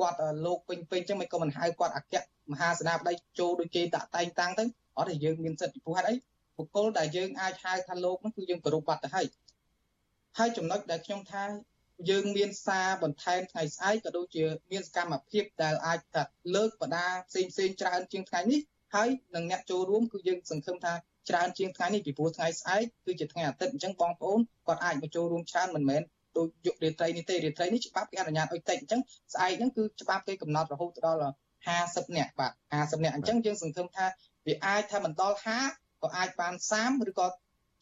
គាត់លោកពេញពេញចឹងមិនក៏មិនហៅគាត់អគ្គមហាសេនាបតីចូលដូចគេតាក់តែងតាំងទៅអត់ទេយើងមានសិទ្ធិពីព្រោះហេតុអីបុគ្គលដែលយើងអាចហៅថាលោកនោះគឺយើងគោរពបាត់ទៅហើយហើយចំណុចដែលខ្ញុំថាយើងមានសារបន្ថែមថ្ងៃស្អែកក៏ដូចជាមានសកម្មភាពដែលអាចថាលើកបដាផ្សេងផ្សេងច្រើនជាងថ្ងៃនេះហើយនឹងអ្នកចូលរួមគឺយើងសង្ឃឹមថា ច្រើនជាងថ្ងៃនេះពីព្រោះថ្ងៃស្អែកគឺជាថ្ងៃអាទិត្យអញ្ចឹងបងប្អូនគាត់អាចមកចូលរួមច្រើនមិនមែនដូចយុគរាត្រីនេះទេរាត្រីនេះច្បាប់គេអនុញ្ញាតឲ្យតិចអញ្ចឹងស្អែកហ្នឹងគឺច្បាប់គេកំណត់រហូតដល់50នាក់បាទ50នាក់អញ្ចឹងយើងសង្ឃឹមថាវាអាចថាមិនដល់50ក៏អាចបាន30ឬក៏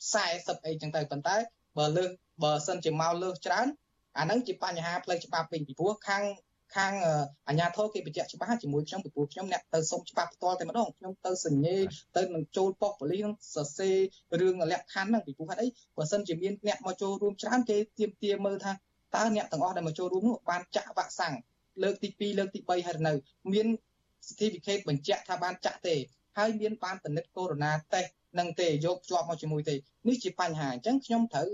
40អីចឹងទៅប៉ុន្តែបើលើសបើសិនជាមកលើសច្រើនអាហ្នឹងជាបញ្ហាផ្លូវច្បាប់វិញពីព្រោះខាង ខាងអាជ្ញាធរគេបញ្ជាក់ច្បាស់ជាមួយខ្ញុំពីព្រោះខ្ញុំអ្នកទៅសុំច្បាប់ផ្ទាល់តែម្ដងខ្ញុំទៅសញ្ញេទៅនឹងចូលប៉ុស្តិ៍ប៉ូលីសនឹងសរសេររឿងលក្ខខណ្ឌហ្នឹងពីព្រោះហេតុអីបើសិនជាមានអ្នកមកចូលរួមច្រើនគេទៀមទាមើលថាតើអ្នកទាំងអស់ដែលមកចូលរួមនោះបានចាក់វ៉ាក់សាំងលើកទី2លើកទី3ហើយនៅ មាន certificate បញ្ជាក់ថាបានចាក់ទេហើយមានបានពិនិត្យកូវីដ -19 នឹងទេយកជាប់មកជាមួយទេនេះជាបញ្ហាអញ្ចឹងខ្ញុំត្រូវ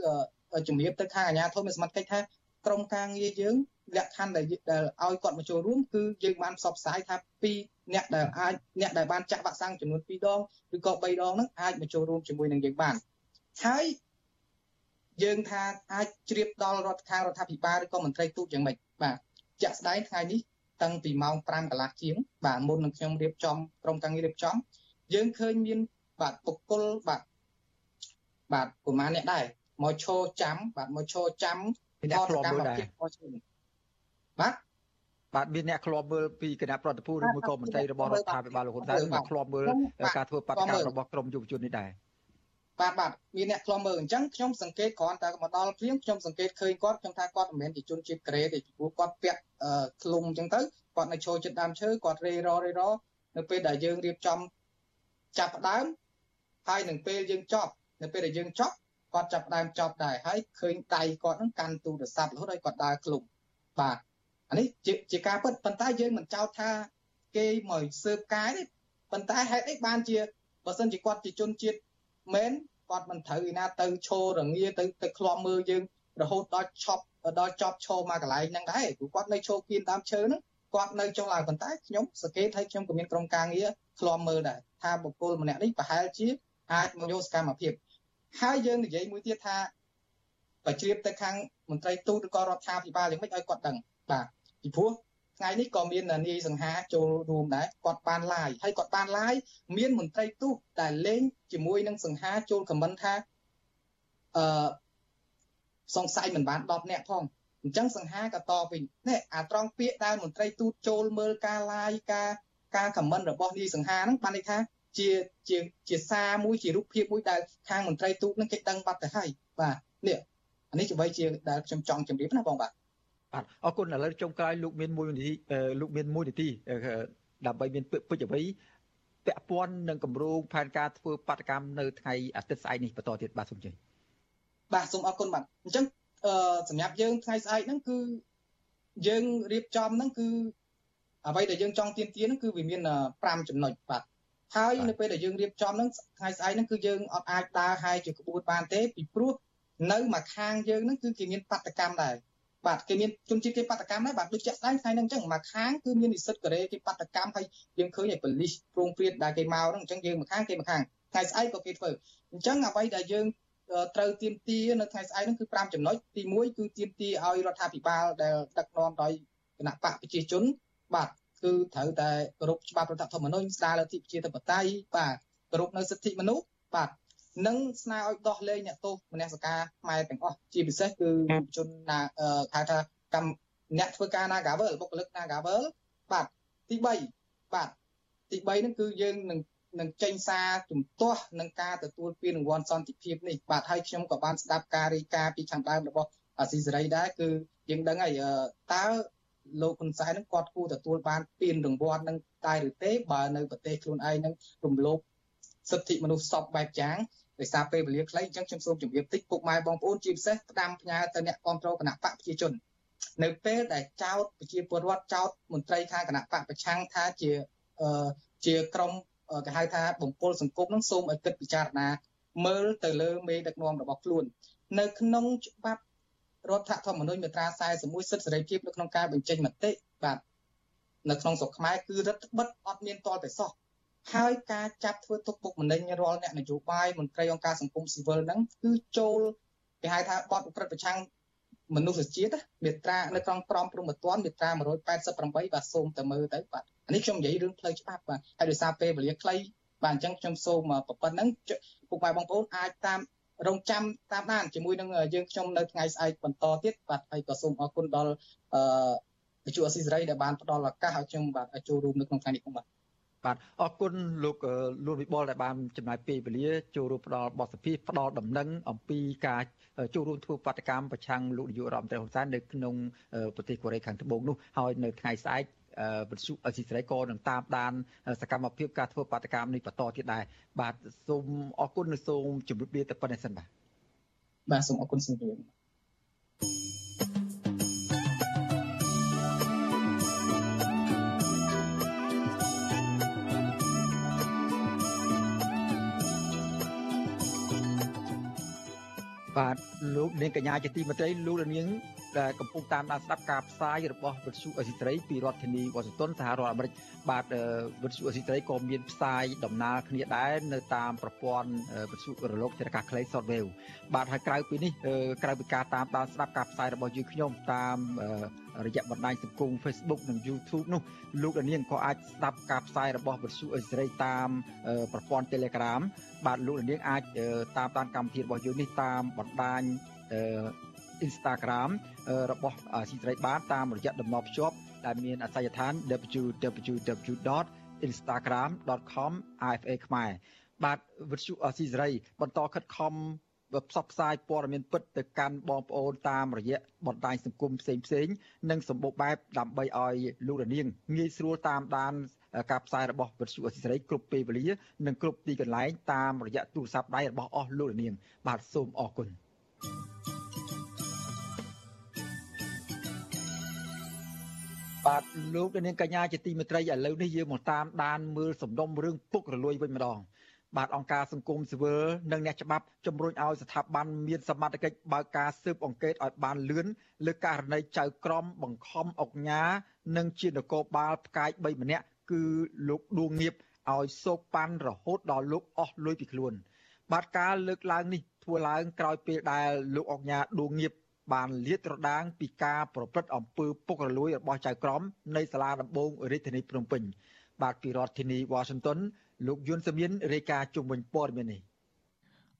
ជំរាបទៅខាងអាជ្ញាធរមានសមត្ថកិច្ចថាក្រុមការងារយើង លក្ខខណ្ឌដែលដែលឲ្យគាត់មកចូលរួមគឺយើងបានផ្សព្វផ្សាយថាពីអ្នកដែលអាចអ្នកដែលបានចាក់វ៉ាក់សាំងចំនួន2ដងឬក៏3ដងហ្នឹងអាចមកចូលរួមជាមួយនឹងយើងបានហើយយើងថាអាចជ្រាបដល់រដ្ឋខាងរដ្ឋាភិបាលឬក៏មន្ត្រីទូតយ៉ាងម៉េចបាទជាក់ស្ដែងថ្ងៃនេះតាំងពីម៉ោង5កន្លះជាងបាទមុននឹងខ្ញុំរៀបចំក្រុមការងាររៀបចំយើងឃើញមានបាទបុគ្គលបាទបាទប្រហែលអ្នកដែរមកឈរចាំបាទមកឈរចាំអ្នកធ្លាប់មើលដែរ បាទបាទមានអ្នកធ្លាប់មើលពីគណៈប្រតិភូឬមួយក៏មន្ត្រីរបស់រដ្ឋាភិបាលលោកហ៊ុនសែនមកធ្លាប់មើលការធ្វើបដកម្មរបស់ក្រមយុវជននេះដែរបាទបាទមានអ្នកធ្លាប់មើលអញ្ចឹងខ្ញុំសង្កេតគ្រាន់តែមកដល់ព្រៀងខ្ញុំសង្កេតឃើញគាត់ខ្ញុំថាគាត់មិនមែនជាជនជាតិក្រេទេពីព្រោះគាត់ពាក់ធ្លុំអញ្ចឹងទៅគាត់នៅឈរចិត្តដើមឈើគាត់រេររេរនៅពេលដែលយើងរៀបចំចាប់ផ្ដើមហើយនឹងពេលយើងចប់នៅពេលដែលយើងចប់គាត់ចាប់ដើមចប់ដែរហើយឃើញដៃគាត់ហ្នឹងកាន់ទូរស័ព្ទរហូតដល់គាត់ដើរឃ្លុំបាទ អានេះជាជាការពិតប៉ុន្តែយើងមិនចោទថាគេមកស៊ើបការទេប៉ុន្តែហេតុអីបានជាបើសិនជាគាត់ជាជនជាតិមែនគាត់មិនត្រូវឯណាទៅឈររងាទៅទៅឃ្លាំមើលយើងរហូតដល់ឈប់ដល់ចប់ឈរមកកន្លែងហ្នឹងដែរព្រោះគាត់នៅឈរគៀនតាមឈើហ្នឹងគាត់នៅចុះឡើងប៉ុន្តែខ្ញុំសង្កេតឲ្យខ្ញុំក៏មានក្រុមការងារឃ្លាំមើលដែរថាបុគ្គលម្នាក់នេះប្រហែលជាអាចមកយកសកម្មភាពហើយយើងនិយាយមួយទៀតថាបើជ្រាបទៅខាងមន្ត្រីទូតឬក៏រដ្ឋាភិបាលយ៉ាងម៉េចឲ្យគាត់ដឹង បាទពីព្រោះថ្ងៃនេះក៏មាននាយសង្ហាចូលរួមដែរគាត់បានឡាយហើយគាត់បានឡាយមានមន្ត្រីទូតដែលលេងជាមួយនឹងសង្ហាចូលខមមិនថាអឺសង្ស័យមិនបាន10នាក់ផងអញ្ចឹងសង្ហាក៏តវិញនេះអាត្រង់ពាក្យដែលមន្ត្រីទូតចូលមើលការឡាយការការខមមិនរបស់នាយសង្ហាហ្នឹងបានន័យថាជាជាជាសារមួយជារូបភាពមួយដែលខាងមន្ត្រីទូតនឹងគេដឹងបាត់ទៅហើយបាទនេះអានេះជាអ្វីជាដែលខ្ញុំចង់ជម្រាបណាបងបាទ បាទអរគុណឥឡូវចុងក្រោយលោកមានមួយនាទីលោកមានមួយនាទីដើម្បីមានពេចអ្វីពាក់ព័ន្ធនឹងគម្រោងផែនការធ្វើបដកម្មនៅថ្ងៃអាទិត្យស្អែកនេះបន្តទៀតបាទសូមជឿបាទសូមអរគុណបាទអញ្ចឹងអឺសម្រាប់យើងថ្ងៃស្អែកហ្នឹងគឺយើងរៀបចំហ្នឹងគឺអ្វីដែលយើងចង់ទៀមទាហ្នឹងគឺវាមាន5ចំណុចបាទហើយនៅពេលដែលយើងរៀបចំហ្នឹងថ្ងៃស្អែកហ្នឹងគឺយើងអត់អាចដើរហើយជាក្បួនបានទេពីព្រោះនៅមួយខាងយើងហ្នឹងគឺគេមានបដកម្មដែរ បាទគេមានជនជាតិគេបដកម្មដែរបាទដូចជាក់ស្ដែងថ្ងៃហ្នឹងអញ្ចឹងមួយខាងគឺមាននិស្សិតកូរ៉េគេបដកម្មហើយយើងឃើញឯប៉ូលីសព្រងព្រាតដែលគេមកហ្នឹងអញ្ចឹងយើងមួយខាងគេមួយខាងថ្ងៃស្អែកក៏គេធ្វើអញ្ចឹងអ្វីដែលយើងត្រូវទៀមទានៅថ្ងៃស្អែកហ្នឹងគឺ5ចំណុចទី1គឺទៀមទាឲ្យរដ្ឋាភិបាលដែលដឹកនាំដោយគណៈបកប្រជាជន បាទគឺត្រូវតែគោរពច្បាប់រដ្ឋធម្មនុញ្ញស្ដារលទ្ធិប្រជាធិបតេយ្យបាទគោរពនៅសិទ្ធិមនុស្សបាទ និងស្នើឲ្យដោះលែងអ្នកទោសមនសិការខ្មែរទាំងអស់ជាពិសេសគឺជនណាហៅថាកម្មអ្នកធ្វើការ Nagavel បុគ្គលិក Nagavel បាទទី3បាទទី3ហ្នឹងគឺយើងនឹងនឹងចេញសារជំទាស់នឹងការទទួលពានរង្វាន់សន្តិភាពនេះបាទហើយខ្ញុំក៏បានស្ដាប់ការរាយការណ៍ពីខាងដើមរបស់អាស៊ីសេរីដែរគឺយើងដឹងហើយតើលោកហ៊ុនសែននឹងគាត់គួរទទួលបានពានរង្វាន់នឹងតែឬទេបើនៅប្រទេសខ្លួនឯងនឹងរំលោភសិទ្ធិមនុស្សសពបែបយ៉ាង ដោយសារពេលវេលាខ្លីអញ្ចឹងខ្ញុំសូមជម្រាបតិចពុកម៉ែបងប្អូនជាពិសេសផ្ដាំផ្ញើទៅអ្នកគ្រប់គ្រងគណៈបកប្រជាជននៅពេលដែលចោតប្រជាពលរដ្ឋចោតមន្ត្រីខាងគណៈបកប្រឆាំងថាជាជាក្រុមគេហៅថាបំពល់សង្គមនឹងសូមឲ្យគិតពិចារណា មើលទៅលើមេដឹកនាំរបស់ខ្លួន នៅក្នុងច្បាប់រដ្ឋធម្មនុញ្ញមាត្រា41សិទ្ធិសេរីភាពនៅក្នុងការបញ្ចេញមតិបាទនៅក្នុងស្រុកខ្មែរគឺរដ្ឋបិទអត់មានតលតែសោះ ហើយការចាប់ធ្វើទុកបុកម្នេញរាល់អ្នកនយោបាយមន្ត្រីអង្គការសង្គមស៊ីវិលហ្នឹងគឺចូលគេហៅថាបទប្រព្រឹត្តប្រឆាំងមនុស្សជាតិមេត្រានៅក្នុងក្រមព្រហ្មទណ្ឌមេត្រា188បាទសូមទៅមើលទៅបាទអានេះខ្ញុំនិយាយរឿងផ្លូវច្បាប់បាទហើយដោយសារពេលវេលាខ្លីបាទអញ្ចឹងខ្ញុំសូមប៉ុណ្្នឹងពុកម៉ែបងប្អូនអាចតាមរងចាំតាមដានជាមួយនឹងយើងខ្ញុំនៅថ្ងៃស្អែកបន្តទៀតបាទហើយក៏សូមអរគុណដល់អឺវិទ្យុអស៊ីសេរីដែលបានផ្ដល់ឱកាសឲ្យខ្ញុំបាទចូលរួមនៅក្នុងថ្ងៃនេះផងបាទ បាទអរគុណលោកលួនវិបុលដែលបានចំណាយពេលវេលាចូលរួមផ្ដល់បទសភាផ្ដល់ដំណឹងអំពីការចូលរួមធ្វើបដកម្មប្រឆាំងលោកនាយករដ្ឋមន្ត្រីហ៊ុនសែននៅក្នុងប្រទេសកូរ៉េខាងត្បូងនោះហើយនៅថ្ងៃស្អែកវិទ្យុអស៊ីសេរីក៏នឹងតាមដានសកម្មភាពការធ្វើបាតកម្មនេះបន្តទៀតដែរបាទសូមអរគុណនិងសូមជម្រាបលាតែប៉ុណ្្នេះសិនបាទបាទសូមអរគុណសូមជម្រាប បាទលោកនាងកញ្ញាជាទីមេត្រីលោកនាង ដែលកំពុងតាមដានស្ដាប់ការផ្សាយរបស់វិទ្យុអេស៊ីត្រីពីរដ្ឋធានីវ៉ាស៊ីនតោនសហរដ្ឋអាមេរិកបាទវិទ្យុអេស៊ីត្រីក៏មានផ្សាយដំណើរគ្នាដែរនៅតាមប្រព័ន្ធវិទ្យុរលកធារកាសខ្លី Shortwave បាទហើយក្រៅពីនេះក្រៅពីការតាមដានស្ដាប់ការផ្សាយរបស់យើងខ្ញុំតាមរយៈបណ្ដាញសង្គម Facebook និង YouTube នោះលោកនាងក៏អាចស្ដាប់ការផ្សាយរបស់វិទ្យុអេស៊ីត្រីតាមប្រព័ន្ធ Telegram បាទលោកនាងអាចតាមដានកម្មវិធីរបស់យើងនេះតាមបណ្ដាញ Instagram របស់ស៊ីត្រីបានតាមរយៈតំណភ្ជាប់ដែលមានអាសយដ្ឋាន www.instagram.com/afa ខ្មែរបាទវិទ្យុស៊ីសេរីបន្តខិតខំផ្សព្វផ្សាយព័ត៌មានពិតទៅកាន់បងប្អូនតាមរយៈបណ្ដាញសង្គមផ្សេងផ្សេងនិងសម្បូរបែបដើម្បីឲ្យលោករនាងងាយស្រួលតាមដានការផ្សាយរបស់វិទ្យុអសិរ័យគ្រប់ពេលវេលានិងគ្រប់ទីកន្លែងតាមរយៈទូរស័ព្ទដៃរបស់អស់លោករនាង បាទសូមអរគុណ បាទលោកនាងកញ្ញាជាទីមេត្រីឥឡូវនេះយើងមកតាមដានមើលសំណុំរឿងពុករលួយវិញម្ដងបាទអង្គការសង្គមស៊ីវិលនិងអ្នកច្បាប់ជំរុញឲ្យស្ថាប័នមានសមត្ថកិច្ចបើកការស៊ើបអង្កេតឲ្យបានលឿនលើករណីចៅក្រមបង្ខំអុកញ៉ានិងជានគរបាលផ្កាយ3ម្នាក់គឺលោកដួងងៀបឲ្យសោកប៉ាន់រហូតដល់លោកអស់លុយពីខ្លួន បាទការលើកឡើងនេះធ្វើឡើងក្រោយពេលដែលលោកអុកញ៉ាដួងងៀប បានលាតត្រដាងពីការប្រព្រឹត្តអំពើពុករលួយរបស់ចៅក្រមនៃសាលាដំបងរាជធានីភ្នំពេញបាទពីរដ្ឋធានីវ៉ាស៊ីនតោនលោកយុនសមៀនរាយការណ៍ជុំវិញព័ត៌មាននេះ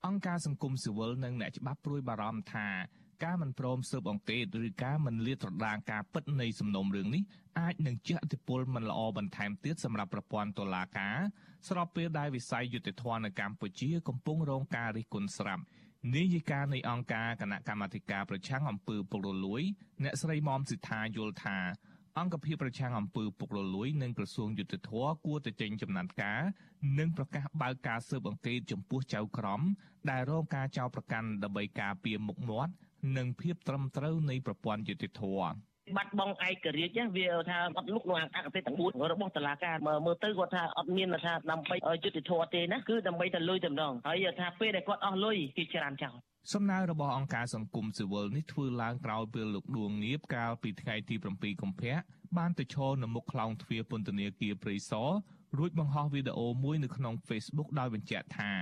អង្គការសង្គមស៊ីវិលនិងអ្នកច្បាប់ព្រួយបារម្ភថាការមិនព្រមស៊ើបអង្កេតឬការមិនលាតត្រដាងការពិតនៃសំណុំរឿងនេះអាចនឹងជះឥទ្ធិពលមិនល្អបន្ថែមទៀតសម្រាប់ប្រព័ន្ធតុលាការស្របពេលដែលវិស័យយុតិធធម៌នៅកម្ពុជាកំពុងរងការរិះគន់ស្រាប់ នាយិកានៃអង្គការគណៈកម្មាធិការប្រឆាំងអំពើពុករលួយ អ្នកស្រីមុំសិដ្ឋាយល់ថាអង្គភាពប្រឆាំងអំពើពុករលួយនិងក្រសួងយុតិធធគួរតែចេញចំណាត់ការនិងប្រកាសបើកការស៊ើបអង្កេតចំពោះចៅក្រមដែលរងការចោទប្រកាន់ដើម្បីការពារមុខមាត់និងភាពត្រឹមត្រូវនៃប្រព័ន្ធយុតិធធ បាត់បង់ឯករាជ្យវាថាអត់លុកក្នុងអកតេទាំង4របស់តឡាការមើលទៅគាត់ថាអត់មានថាដើម្បីយុតិធធទេណាគឺដើម្បីតែលុយតែម្ដងហើយថាពេលដែលគាត់អស់លុយគេច្រានចោលសំណើរបស់អង្គការសង្គមស៊ីវិលនេះធ្វើឡើងក្រោយពេលលោកដួងងៀបកាលពីថ្ងៃទី7កុម្ភៈបានទៅឈរនៅមុខខ្លោងទ្វារពន្ធនាគារព្រៃសររួចបង្ហោះវីដេអូមួយនៅក្នុង Facebook ដោយបញ្ជាក់ថា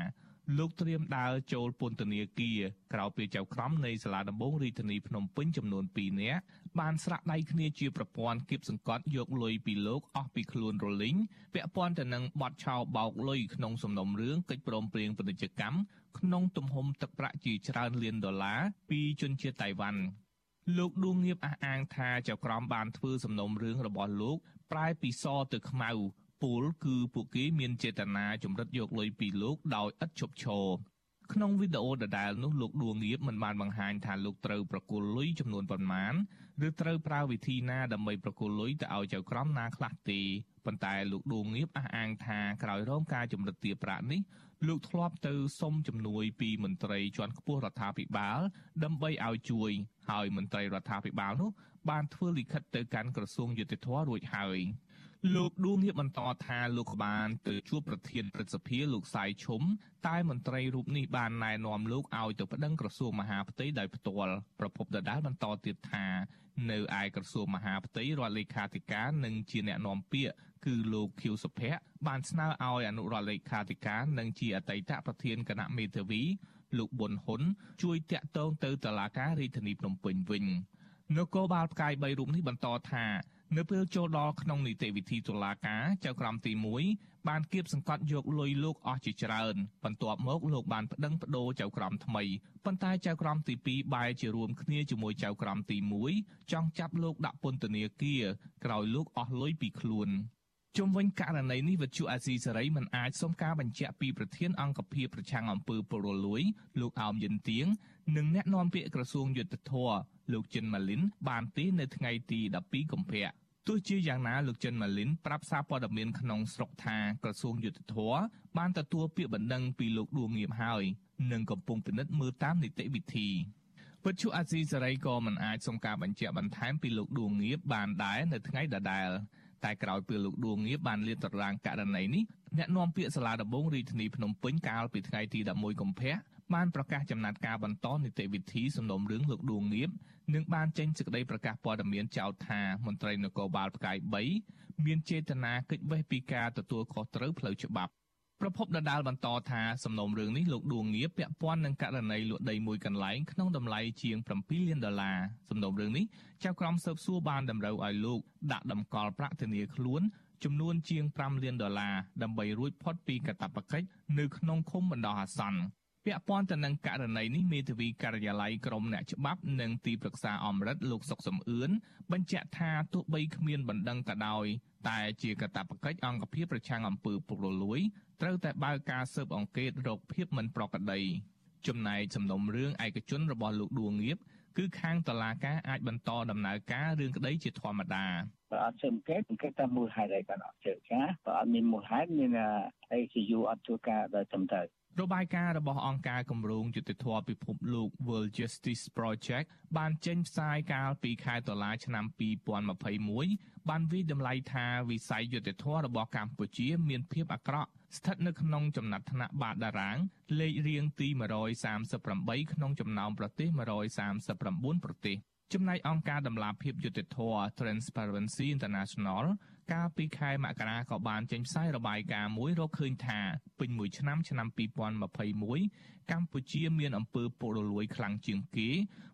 លោកត្រៀមដើរចូលពន្ធនាគារក្រៅពីចៅក្រមនៃសាលាដំបងរាជធានីភ្នំពេញចំនួន2នាក់បានស្រាក់ដៃគ្នាជាប្រព័ន្ធគៀបសង្កត់យកលុយពីលោកអស់ពីខ្លួនរលីងពាក់ព័ន្ធទៅនឹងបទឆោបោកលុយក្នុងសំណុំរឿងកិច្ចព្រមព្រៀងពាណិជ្ជកម្មក្នុងទំហំទឹកប្រាក់ជាច្រើនលានដុល្លារពីជនជាតិតៃវ៉ាន់លោកដួងងៀបអះអាងថាចៅក្រមបានធ្វើសំណុំរឿងរបស់លោកប្រែពីសទៅខ្មៅ ពលគឺពួកគេមានចេតនាចម្រិតយកលុយពីលោកដោយឥតឈប់ឈរក្នុងវីដេអូដដែលនោះលោកដួងងៀបមិនបានបង្ហាញថាលោកត្រូវប្រគល់លុយចំនួនប៉ុន្មានឬត្រូវប្រើវិធីណាដើម្បីប្រគល់លុយទៅឲ្យចៅក្រមណាខ្លះទេប៉ុន្តែលោកដួងងៀបអះអាងថាក្រោយរងការចម្រិតទារប្រាក់នេះលោកធ្លាប់ទៅសុំជំនួយពីមន្ត្រីជាន់ខ្ពស់រដ្ឋាភិបាលដើម្បីឲ្យជួយហើយមន្ត្រីរដ្ឋាភិបាលនោះបានធ្វើលិខិតទៅកាន់ក្រសួងយុតិធធរួចហើយ លោកដួងងារបន្តថាលោកបានទៅជួបប្រធានព្រឹទ្ធសភាលោកសៃឈុំតែមន្ត្រីរូបនេះបានណែនាំលោកឲ្យទៅប្តឹងក្រសួងមហាផ្ទៃដោយផ្ទាល់ប្រពន្ធដដាលបន្តទៀតថានៅឯក្រសួងមហាផ្ទៃរដ្ឋលេខាធិការនិងជាអ្នកនាំពាក្យគឺលោកខៀវសុភ័ក្របានស្នើឲ្យអនុរដ្ឋលេខាធិការនិងជាអតីតប្រធានគណៈមេធាវីលោកប៊ុនហ៊ុនជួយតាក់ទងទៅតុលាការរាជធានីភ្នំពេញវិញនគរបាលផ្កាយ3រូបនេះបន្តថា នៅពេលចូលដល់ក្នុងនីតិវិធីតុលាការចៅក្រមទី1បានគៀបសង្កត់យកលុយលោកអស់ជាច្រើនបន្ទាប់មកលោកបានប្តឹងប្តូរចៅក្រមថ្មីប៉ុន្តែចៅក្រមទី2បែរជារួមគ្នាជាមួយចៅក្រមទី1ចង់ចាប់លោកដាក់ពន្ធនាគារក្រោយលោកអស់លុយពីខ្លួនជុំវិញករណីនេះវិទ្យុអាស៊ីសេរីមិនអាចសុំការបញ្ជាក់ពីប្រធានអង្គភិបប្រឆាំងអំពើពុករលួយ លោកអោមយិនទៀងនិងអ្នកនាំពាក្យក្រសួងយុទ្ធភ័ពលោកចិនម៉ាលីនបានទេនៅថ្ងៃទី12កុម្ភៈ ទោះជាយ៉ាងណាលោកចិនម៉ាលីនប្រាប់សារព័ត៌មានក្នុងស្រុកថាក្រសួងយុទ្ធភ័ពបានទទួលពាក្យបណ្ដឹងពីលោកដួងងៀមហើយនិងកំពុងពិនិត្យមើលតាមនីតិវិធីវិទ្យុអាស៊ីសេរីក៏មិនអាចសុំការបញ្ជាក់បន្ថែមពីលោកដួងងៀបបានដែរនៅថ្ងៃដដែលតែក្រោយពេលលោកដួងងៀបបានលាតត្រដាងករណីនេះអ្នកនាំពាក្យសាលាដំបងរាជធានីភ្នំពេញកាលពីថ្ងៃទី11កុម្ភៈបានប្រកាសចំណាត់ការបន្តនីតិវិធីសំណុំរឿងលោកដួងងៀប និងបានចេញសេចក្តីប្រកាសព័ត៌មានចោទថាមន្ត្រីនគរបាលផ្កាយ3មានចេតនាគេចវេះពីការទទួលខុសត្រូវផ្លូវច្បាប់ប្រពន្ធដដាលបន្តថាសំណុំរឿងនេះលោកដួងងារពាក់ព័ន្ធនឹងករណីលក់ដីមួយកន្លែងក្នុងតម្លៃជាង7លានដុល្លារសំណុំរឿងនេះចៅក្រមស៊ើបសួរបានតម្រូវឲ្យលោកដាក់តម្កល់ប្រាក់ធានាខ្លួនចំនួនជាង5លានដុល្លារដើម្បីរួចផុតពីកាតព្វកិច្ចនៅក្នុងឃុំបណ្ដោះអាសន្ន ពាក់ព័ន្ធទៅនឹងករណីនេះមេធាវីការិយាល័យក្រមអ្នកច្បាប់និងទីប្រឹក្សាអមរិតលោកសុកសំអឿនបញ្ជាក់ថាទោះបីគ្មានបណ្ដឹងក៏ដោយតែជាកាតព្វកិច្ចអង្គភាពប្រឆាំងអំពើពុករលួយត្រូវតែបើកការស៊ើបអង្កេតរកភាពមិនប្រក្រតីចំណែកសំណុំរឿងឯកជនរបស់លោកដួងងៀបគឺខាងតឡាការអាចបន្តដំណើរការរឿងក្តីជាធម្មតាបើអត់ស៊ើបអង្កេតអង្កេតតាមមូលហេតុអីបានអត់ជើចាបើអត់មានមូលហេតុមាន ACU អត់ធ្វើការដោយត្រឹមត្រូវ របាយការណ៍របស់អង្គការគម្រោងយុតិធធម៌ពិភពលោក World Justice Project បានចេញផ្សាយកាលពីខែតុលាឆ្នាំ2021បានវិតម្លៃថាវិស័យយុតិធធម៌របស់កម្ពុជា មានភាពអាក្រក់ស្ថិតនៅក្នុងចំណាត់ថ្នាក់បាតតារាង លេខរៀងទី138ក្នុងចំណោមប្រទេស139ប្រទេសចំណែកអង្គការដំឡាភិបយុតិធម៌ Transparency International កាលពីខែមករាក៏បានចេញផ្សាយរបាយការណ៍មួយរកឃើញថាពេញមួយឆ្នាំឆ្នាំ2021កម្ពុជាមានអំពើពុករលួយខ្លាំងជាងគេ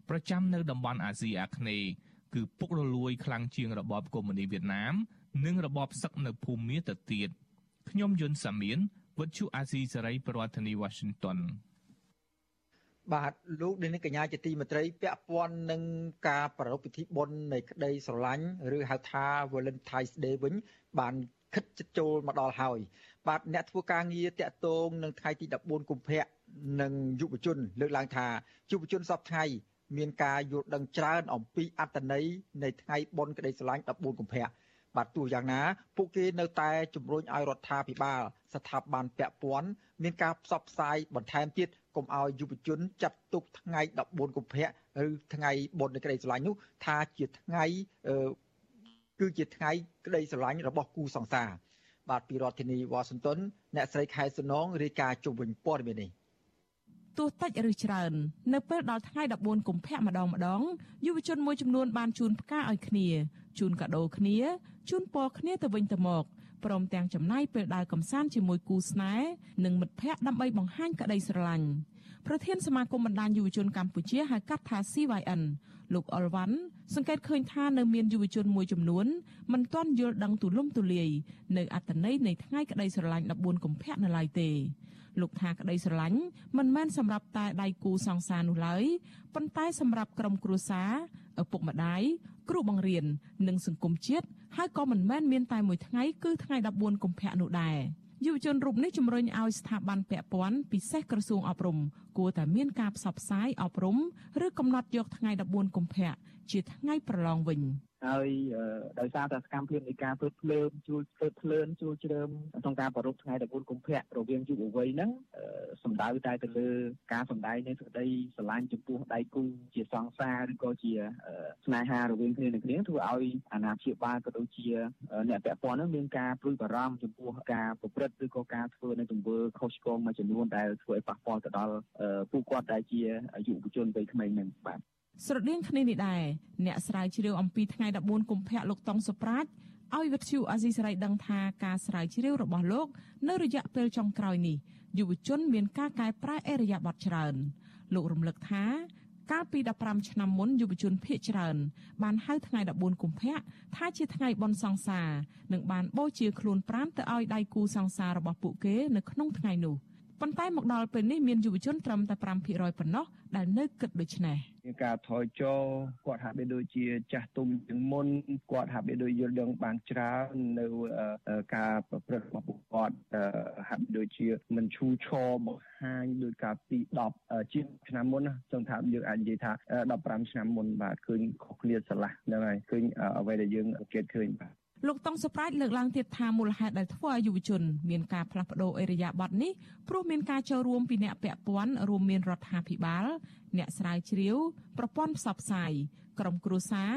ប្រចាំនៅតំបន់អាស៊ីអាគ្នេយ៍គឺពុករលួយខ្លាំងជាងរបបកុម្មុយនីសវៀតណាម និងរបបសឹកនៅភូមាទៅទៀតខ្ញុំយុនសាមៀនវិទ្យុអាស៊ីសេរីប្រធានាធិបតី Washington បាទលោកនាងកញ្ញាជាទីមេត្រីពាក់ព័ន្ធនឹងការប្រារព្ធពិធីបុណ្យនៃក្តីស្រឡាញ់ឬហៅថា Valentine's Day វិញ បានខិតជិតចូលមកដល់ហើយ បាទអ្នកធ្វើការងារតាក់ទងនឹងថ្ងៃទី14កុម្ភៈនិងយុវជន លើកឡើងថាយុវជនសពថ្ងៃមានការយល់ដឹងច្រើនអំពីអត្តន័យនៃថ្ងៃបុណ្យក្តីស្រឡាញ់14កុម្ភៈបាទទោះយ៉ាងណា ពួកគេនៅតែជំរុញឲ្យរដ្ឋាភិបាល ស្ថាប័នពាក់ព័ន្ធមានការផ្សព្វផ្សាយបន្ថែមទៀត កុំឲ្យយុវជនចាត់ទុកថ្ងៃ14កុម្ភៈឬថ្ងៃបុណ្យនៃក្តីស្រឡាញ់នោះថាជាថ្ងៃគឺជាថ្ងៃក្តីស្រឡាញ់របស់គូសង្សារបាទពីរដ្ឋធានីវ៉ាស៊ីនតោនអ្នកស្រីខែសុនងរាយការណ៍ជុំវិញព័ត៌មាននេះទោះតិចឬច្រើននៅពេលដល់ថ្ងៃ14កុម្ភៈម្ដងម្ដងយុវជនមួយចំនួនបានជូនផ្កាឲ្យគ្នាជូនកាដូគ្នាជូនពរគ្នាទៅវិញទៅមក ព្រមទាំងចំណាយពេលដើរកំសាន្តជាមួយគូស្នេហ៍និងមិត្តភ័ក្តិដើម្បីបង្ហាញក្តីស្រឡាញ់ប្រធានសមាគមបណ្ដាញយុវជនកម្ពុជាហៅកាត់ថា CYN លោកអុលវ៉ាន់សង្កេតឃើញថានៅមានយុវជនមួយចំនួនមិនទាន់យល់ដឹងទូលំទូលាយនៅអត្ថន័យនៃថ្ងៃក្តីស្រឡាញ់14កុម្ភៈនៅឡើយទេលោកថាក្តីស្រឡាញ់មិនមែនសម្រាប់តែដៃគូសង្សារនោះឡើយប៉ុន្តែសម្រាប់ក្រុមគ្រួសារឪពុកម្ដាយគ្រូបង្រៀននិងសង្គមជាតិ ហើយក៏មិនមែនមានតែមួយថ្ងៃគឺថ្ងៃ14កុម្ភៈនោះដែរយុវជនរូបនេះជំរុញឲ្យស្ថាប័នពាក់ព័ន្ធពិសេសក្រសួងអប់រំ គួរតែមានការផ្សព្វផ្សាយអប់រំឬកំណត់យកថ្ងៃ14កុម្ភៈជាថ្ងៃប្រឡងវិញ។ហើយដោយសារតែសកម្មភាពនៃការធ្វើភ្លើងជួលធ្វើភ្លើងជួលជ្រើមក្នុងការប្រារព្ធថ្ងៃ14កុម្ភៈរវាងយុវវ័យហ្នឹងសំដៅតែទៅលើការសម្ដែងនៃសេចក្តីស្រឡាញ់ចំពោះដៃគូជាសង្សារឬក៏ជាស្នេហារវាងគ្នានឹងគ្នាធ្វើឲ្យអាណាព្យាបាលក៏ដូចជាអ្នកពាក់ព័ន្ធហ្នឹងមានការព្រួយបារម្ភចំពោះការប្រព្រឹត្តឬក៏ការធ្វើនៅទង្វើខុសឆ្គងមួយចំនួនដែលធ្វើឲ្យប៉ះពាល់ទៅដល់ពួកគាត់ដែលជាយុវជនវ័យក្មេងហ្នឹងបាទស្រដៀងគ្នានេះដែរអ្នកស្រាវជ្រាវអំពីថ្ងៃ14កុម្ភៈលោកតុងសុប្រាជឲ្យវិទ្យុអាស៊ីសេរីដឹងថាការស្រាវជ្រាវរបស់លោក នៅរយៈពេលចុងក្រោយនេះយុវជនមានការកែប្រែអរិយាប័ត្រច្រើន លោករំលឹកថាកាលពី15ឆ្នាំមុនយុវជនភៀកច្រើន បានហៅថ្ងៃ14កុម្ភៈថាជាថ្ងៃបុណ្យសង្សារនិងបានបូជាខ្លួនប្រាណទៅឲ្យដៃគូសង្សាររបស់ពួកគេនៅក្នុងថ្ងៃនោះ ប៉ុន្តែមកដល់ពេលនេះមានយុវជនត្រឹមតែ5%ប៉ុណ្ណោះដែលនៅគិតដូច្នេះមានការថយចុះគាត់ហាក់បីដូចជាចាស់ទុំជាងមុនគាត់ហាក់បីដូចយល់ដឹងបានច្រើននៅការប្រព្រឹត្តរបស់ពួកគាត់ហាក់ដូចជាមិនឈូឆរបង្ហាញដោយការពី10ជាងឆ្នាំមុនណាចង់ថាយើងអាចនិយាយថា15ឆ្នាំមុនបាទឃើញខុសគ្នាស្រឡះហ្នឹងហើយឃើញអ្វីដែលយើងអង្កេតឃើញបាទ លោកតុងសុប្រាជលើកឡើងទៀតថាមូលហេតុដែលធ្វើឲ្យយុវជនមានការផ្លាស់ប្តូរអេរយាប័តនេះព្រោះមានការចូលរួមពីអ្នកពាក់ព័ន្ធរួមមានរដ្ឋាភិបាល អ្នកស្រាវជ្រាវប្រព័ន្ធផ្សព្វផ្សាយក្រុមគ្រួសារ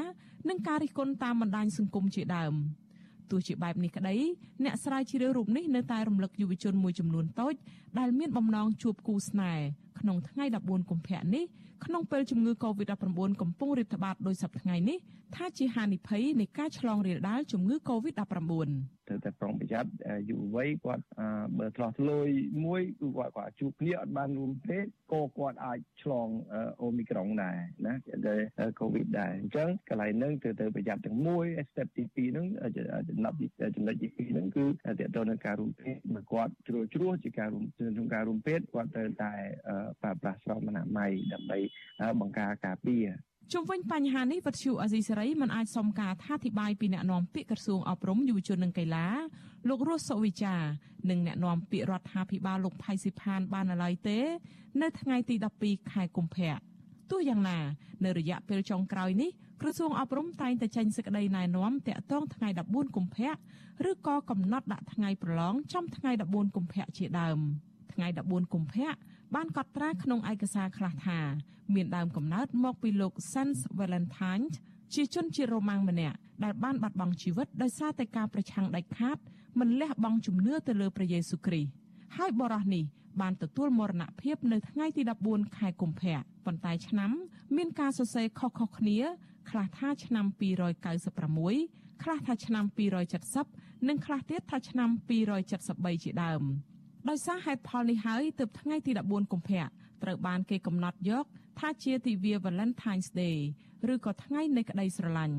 និងការរិះគន់តាមបណ្ដាញសង្គមជាដើមទោះជាបែបនេះក្តីអ្នកស្រាវជ្រាវរូបនេះនៅតែរំលឹកយុវជនមួយចំនួនតូចដែលមានបំណងជួបគូស្នេហ៍ ក្នុងថ្ងៃ14កុម្ភៈនេះក្នុងពេលជំងឺ Covid-19 កំពុងរាតត្បាតដោយសប្តាហ៍ថ្ងៃនេះថាជាហានិភ័យនៃការឆ្លងរាលដាលជំងឺ Covid-19 ត្រូវតែប្រុងប្រយ័ត្នយុវវ័យគាត់បើឆ្លោះឆ្លួយមួយគឺគាត់គាត់ជួបគ្នាអត់បានរួមទេក៏គាត់អាចឆ្លងអូមីក្រុងដែរណាដែល Covid ដែរអញ្ចឹងកន្លែងហ្នឹងត្រូវទៅប្រយ័ត្នទាំងមួយ step ទី2ហ្នឹងចំណុចចំណុចទី2ហ្នឹងគឺតើតើនឹងការរួមភេទបើគាត់ជ្រួលជ្រួសជាការរួមក្នុងការរួមភេទគាត់ត្រូវតែប្រើប្រាស់ស្រោមអនាម័យដើម្បីបង្ការការពារ ជុំវិញបញ្ហានេះវត្តឈូអេស៊ីសេរីមិនអាចសុំការថាធិប្បាយពីអ្នកនាំពាក្យក្រសួងអប់រំយុវជននិងកីឡាលោករស់សុវិចានិងអ្នកនាំពាក្យរដ្ឋាភិបាលលោកផៃស៊ីផានបានឡើយទេ នៅថ្ងៃទី12ខែកុម្ភៈទោះយ៉ាងណា នៅរយៈពេលចុងក្រោយនេះក្រសួងអប់រំតែងតែចេញសេចក្តីណែនាំតាក់ទងថ្ងៃ14កុម្ភៈឬក៏កំណត់ដាក់ថ្ងៃប្រឡងចំថ្ងៃ14កុម្ភៈជាដើមថ្ងៃ14កុម្ភៈ បានកត់ត្រាក្នុងឯកសារខ្លះថា មានដើមកំណើតមកពីលោក Sans Valentine ជាជនជាតិរ៉ូម៉ាំងម្នាក់ដែលបានបាត់បង់ជីវិតដោយសារតែការប្រឆាំងដាច់ខាតមិនលះបង់ជំនឿទៅលើព្រះយេស៊ូវគ្រីស្ទហើយបរិះនេះបានទទួលមរណភាពនៅថ្ងៃទី14ខែកុម្ភៈប៉ុន្តែឆ្នាំ មានការសរសេរខុសៗគ្នាខ្លះថាឆ្នាំ296ខ្លះថាឆ្នាំ270និងខ្លះទៀតថាឆ្នាំ273ជាដើម ដោយសារហេតុផលនេះហើយទើបថ្ងៃទី14កុម្ភៈត្រូវបានគេកំណត់យក ថាជាទិវា Valentine's Day ឬក៏ថ្ងៃនៃក្តីស្រឡាញ់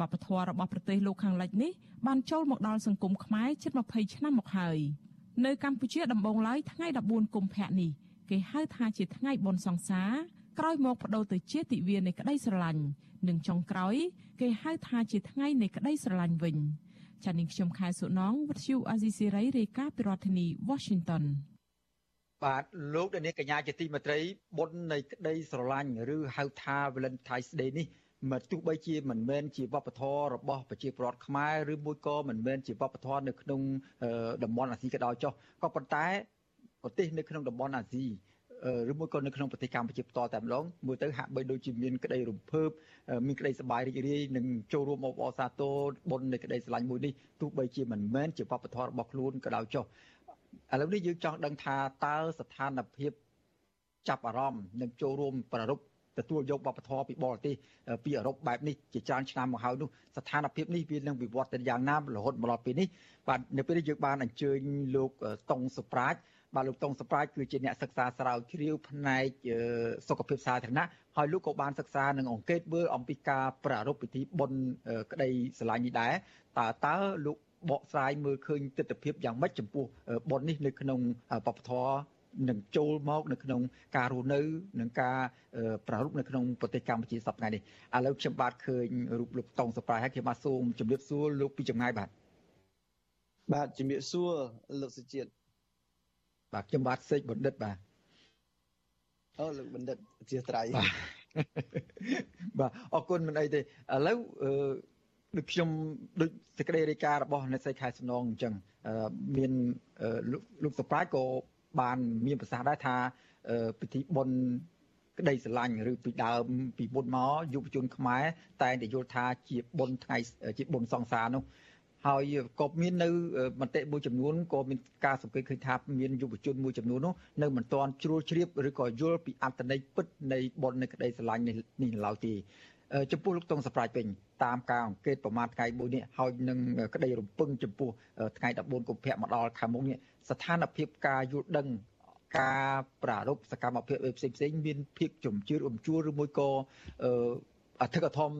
វប្បធម៌របស់ប្រទេសលោកខាងលិចនេះបានចូលមកដល់សង្គមខ្មែរជិត20ឆ្នាំមកហើយនៅកម្ពុជាដំបូងឡើយថ្ងៃ14កុម្ភៈនេះគេហៅថាជាថ្ងៃបុណ្យសង្សារក្រោយមកបដូរទៅជាទិវានៃក្តីស្រឡាញ់និងចុងក្រោយ គេហៅថាជាថ្ងៃនៃក្តីស្រឡាញ់វិញ ចា៎នាងខ្ញុំខែសុណងវិទ្យុអាស៊ីសេរីរាយការណ៍ពីរដ្ឋធានី Washington បាទលោកដានីកញ្ញាជាទីមេត្រីបុណ្យនៃក្តីស្រឡាញ់ឬហៅថា Valentine's Day នេះមកទោះបីជាមិនមែនជាវប្បធម៌របស់ប្រជាពលរដ្ឋខ្មែរឬមួយក៏មិនមែនជាវប្បធម៌នៅក្នុងតំបន់អាស៊ីក៏ដោយចុះក៏ប៉ុន្តែប្រទេសនៅក្នុងតំបន់អាស៊ី ឬមួយក៏នៅក្នុងប្រទេសកម្ពុជាផ្ទាល់តែម្ដងមើលទៅហាក់បីដូចជាមានក្តីរំភើបមានក្តីសប្បាយរីករាយនិងចូលរួមអបអរសាទរបុណ្យនៃក្តីស្រឡាញ់មួយនេះទោះបីជាមិនមែនជាវប្បធម៌របស់ខ្លួនក៏ដោយចុះឥឡូវនេះយើងចង់ដឹងថាតើស្ថានភាពចាប់អារម្មណ៍និងចូលរួមប្រារព្ធទទួលយកវប្បធម៌ពីបរទេសពីអឺរ៉ុបបែបនេះជាច្រើនឆ្នាំមកហើយនោះស្ថានភាពនេះវានឹងវិវត្តទៅយ៉ាងណារហូតមកដល់ពេលនេះបាទនៅពេលនេះយើងបានអញ្ជើញលោកតុងសុប្រាជ្ញ បាទលោកតុងសុប្រាជ្ញគឺជាអ្នកសិក្សាស្រាវជ្រាវផ្នែកសុខភាពសាធារណៈហើយលោកក៏បានសិក្សានិងអង្កេតមើលអំពីការប្រារព្ធពិធីបុណ្យក្តីស្រឡាញ់នេះដែរតើតើលោកបកស្រាយមើលឃើញទស្សនវិជ្ជាយ៉ាងម៉េចចំពោះបុណ្យនេះនៅក្នុងបព្វធម៌នឹងចូលមកនៅក្នុងការរស់នៅនិងការប្រារព្ធនៅក្នុងប្រទេសកម្ពុជាសប្តាហ៍នេះឥឡូវខ្ញុំបាទឃើញរូបលោកតង់សប្រាយហើយខ្ញុំបាទសូមជម្រាបសួរលោកពីចម្ងាយបាទបាទជំរាបសួរលោកសុជាតិ បាទខ្ញុំបាទសេកបណ្ឌិតបាទអូលោកបណ្ឌិតអធិស្ឋានបាទអរគុណមិនអីទេឥឡូវដូចខ្ញុំដូចសេចក្តីរាយការណ៍របស់អ្នកស្រីខែសំណងអញ្ចឹងមានលោកសប្រាយក៏បានមានប្រសាសន៍ដែរថាពិធីបុណ្យក្តីស្រឡាញ់ឬពីដើមពីមុនមកយុវជនខ្មែរតែងតែយល់ថាជាបុណ្យថ្ងៃជាបុណ្យសង្សារនោះ ហើយក៏មាននៅមតិមួយចំនួនក៏មានការសង្កេតឃើញថាមានយុវជនមួយចំនួននោះនៅមិនទាន់ជ្រួលជ្រាបឬក៏យល់ពីអត្តន័យពិតនៃបុណ្យនៃក្តីស្រឡាញ់នេះឡើយទេចំពោះលោកតុងសប្រាជពេញតាមការអង្កេតប្រមាណថ្ងៃមួយនេះហើយនឹងក្តីរំពឹងចំពោះថ្ងៃ14កុម្ភៈមកដល់ខាងមុខនេះស្ថានភាពការយល់ដឹងការប្រារព្ធសកម្មភាពផ្សេងផ្សេងមានភាពជំជឿរំជួលឬមួយក៏អធិកធម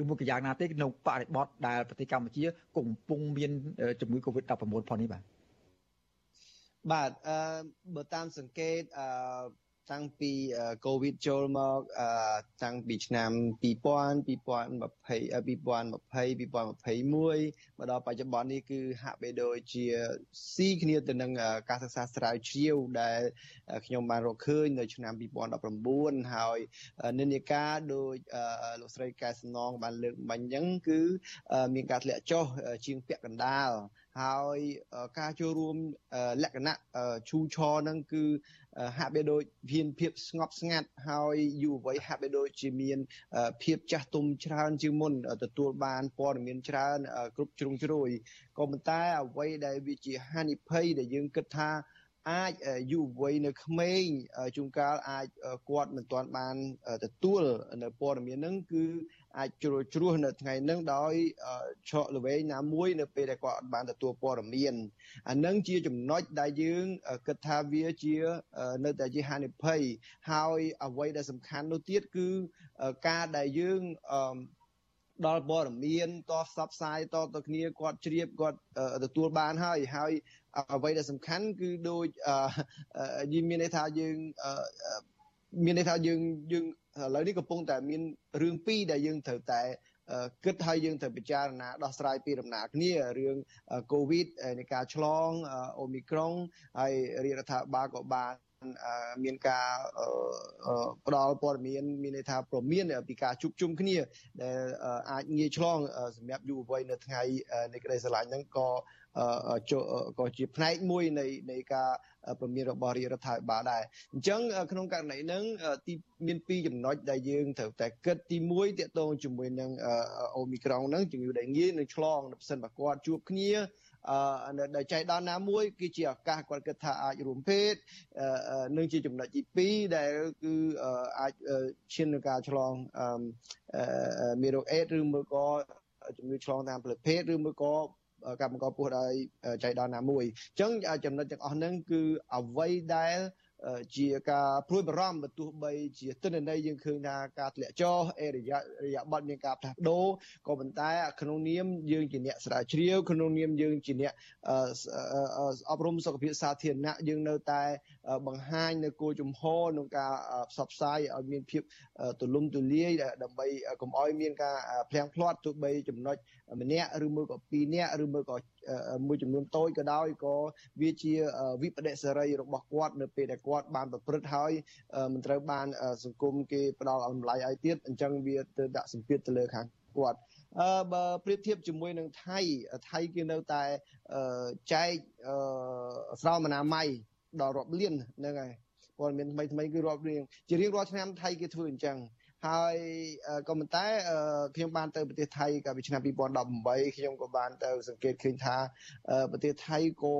ឬមួយក៏យ៉ាងណាទេនៅបរិបទដែលប្រទេសកម្ពុជា កំពុងមានជំងឺ Covid-19 ផងនេះបាទបាទអឺបើតាមសង្កេតអឺ តាំងពីកូវីដចូលមកតាំងពីឆ្នាំ2000 2020 2020 2021មកដល់បច្ចុប្បន្ននេះគឺហាក់បីដូចជាស៊ីគ្នាទៅនឹងការសិក្សាស្រាវជ្រាវដែលខ្ញុំបានរកឃើញនៅឆ្នាំ2019ហើយនិន្នាការដោយលោកស្រីកែសំណងបានលើកបាញ់អញ្ចឹងគឺមានការធ្លាក់ចុះជាងពាក់កណ្ដាលហើយការចូលរួមលក្ខណៈឈូឆរហ្នឹងគឺ ហាក់បីដូចមានភាពស្ងប់ស្ងាត់ហើយយុវវ័យហាក់បីដូចជាមានភាពចាស់ទុំច្រើនជាងមុនទទួលបានព័ត៌មានច្រើនគ្រប់ជ្រុងជ្រោយក៏ប៉ុន្តែអ្វីដែលវាជាហានិភ័យដែលយើងគិតថាអាចយុវវ័យនៅក្មេងជួនកាលអាចគាត់មិនទាន់បានទទួលនៅព័ត៌មានហ្នឹងគឺ អាចជ្រួជ្រោះនៅថ្ងៃហ្នឹងដោយឆក់ល្វែងណាមួយនៅពេលដែលគាត់អត់បានទទួលព័ត៌មានអានឹងជាចំណុចដែលយើងគិតថាវាជានៅតែជាហានិភ័យហើយអ្វីដែលសំខាន់នោះទៀតគឺការដែលយើងដល់ព័ត៌មានតផ្សព្វផ្សាយតទៅគ្នាគាត់ជ្រាបគាត់ទទួលបានហើយហើយអ្វីដែលសំខាន់គឺដូចយើងមានន័យថាយើងមានន័យថាយើងយើង ឥឡូវនេះកំពុងតែមានរឿងពីរដែលយើងត្រូវតែគិតហើយយើងត្រូវពិចារណាដោះស្រាយពីដំណាក់គ្នារឿងកូវីដនៃការឆ្លងអូមីក្រុងហើយរាជរដ្ឋាភិបាលក៏បានមានការផ្ដល់ព័ត៌មានមានន័យថាប្រមានពីការជួបជុំគ្នាដែលអាចងាយឆ្លងសម្រាប់យុវវ័យនៅថ្ងៃនៃក្តីស្រឡាញ់ហ្នឹងក៏ ក៏ជាផ្នែកមួយនៃនៃការប្រមានរបស់រាជរដ្ឋាភិបាលដែរអញ្ចឹងក្នុងករណីហ្នឹងទីមានពីរចំណុចដែលយើងត្រូវតែគិតទី1តកតងជាមួយនឹងអូមីក្រុងហ្នឹងជំងឺដែលងាយនឹងឆ្លងនៅផ្សិនបើគាត់ជួបគ្នាអឺដែលចៃដន្យណាមួយគឺជាឱកាសគាត់គិតថាអាចរួមភេទនឹងជាចំណុចទី2ដែលគឺអាចឈាននឹងការឆ្លងមេរោគអេដឬមួយក៏ជំងឺឆ្លងតាមផ្លូវភេទឬមួយក៏ ការបង្កពោះដោយចៃដន្យណាមួយអញ្ចឹងចំណុចទាំងអស់ហ្នឹងគឺអ្វីដែលជាការព្រួយបារម្ភបើទោះបីជាទិន្នន័យយើងឃើញថាការធ្លាក់ចុះអេរយៈរយៈបត់មានការផ្លាស់ប្ដូរក៏ប៉ុន្តែក្នុងនាមយើងជាអ្នកស្រាវជ្រាវក្នុងនាមយើងជាអ្នកអប់រំសុខភាពសាធារណៈយើងនៅតែ បង្ហាញនៅគោលជំហរក្នុងការផ្សព្វផ្សាយឲ្យមានភាពទូលំទូលាយដើម្បីកុំឲ្យមានការផ្លាំងផ្លាត់ទោះបីចំណុចម្នាក់ឬមួយក៏ពីរនាក់ឬមួយក៏មួយចំនួនតូចក៏ដោយក៏វាជាវិបដិសេរីរបស់គាត់នៅពេលដែលគាត់បានប្រព្រឹត្តហើយមិនត្រូវបានសង្គមគេផ្ដល់អំឡ័យឲ្យទៀតអញ្ចឹងវាទៅដាក់សម្ពាធទៅលើខាងគាត់អឺបើប្រៀបធៀបជាមួយនឹងថៃថៃគេនៅតែចែកស្រោមអនាម័យ ដល់រាប់លានហ្នឹងហើយព័ត៌មានថ្មីថ្មីគឺរាប់រៀងជារៀងរាល់ឆ្នាំថៃគេធ្វើអញ្ចឹងហើយក៏ប៉ុន្តែខ្ញុំបានទៅប្រទេសថៃកាលពីឆ្នាំ2018ខ្ញុំក៏បានទៅសង្កេតឃើញថាប្រទេសថៃក៏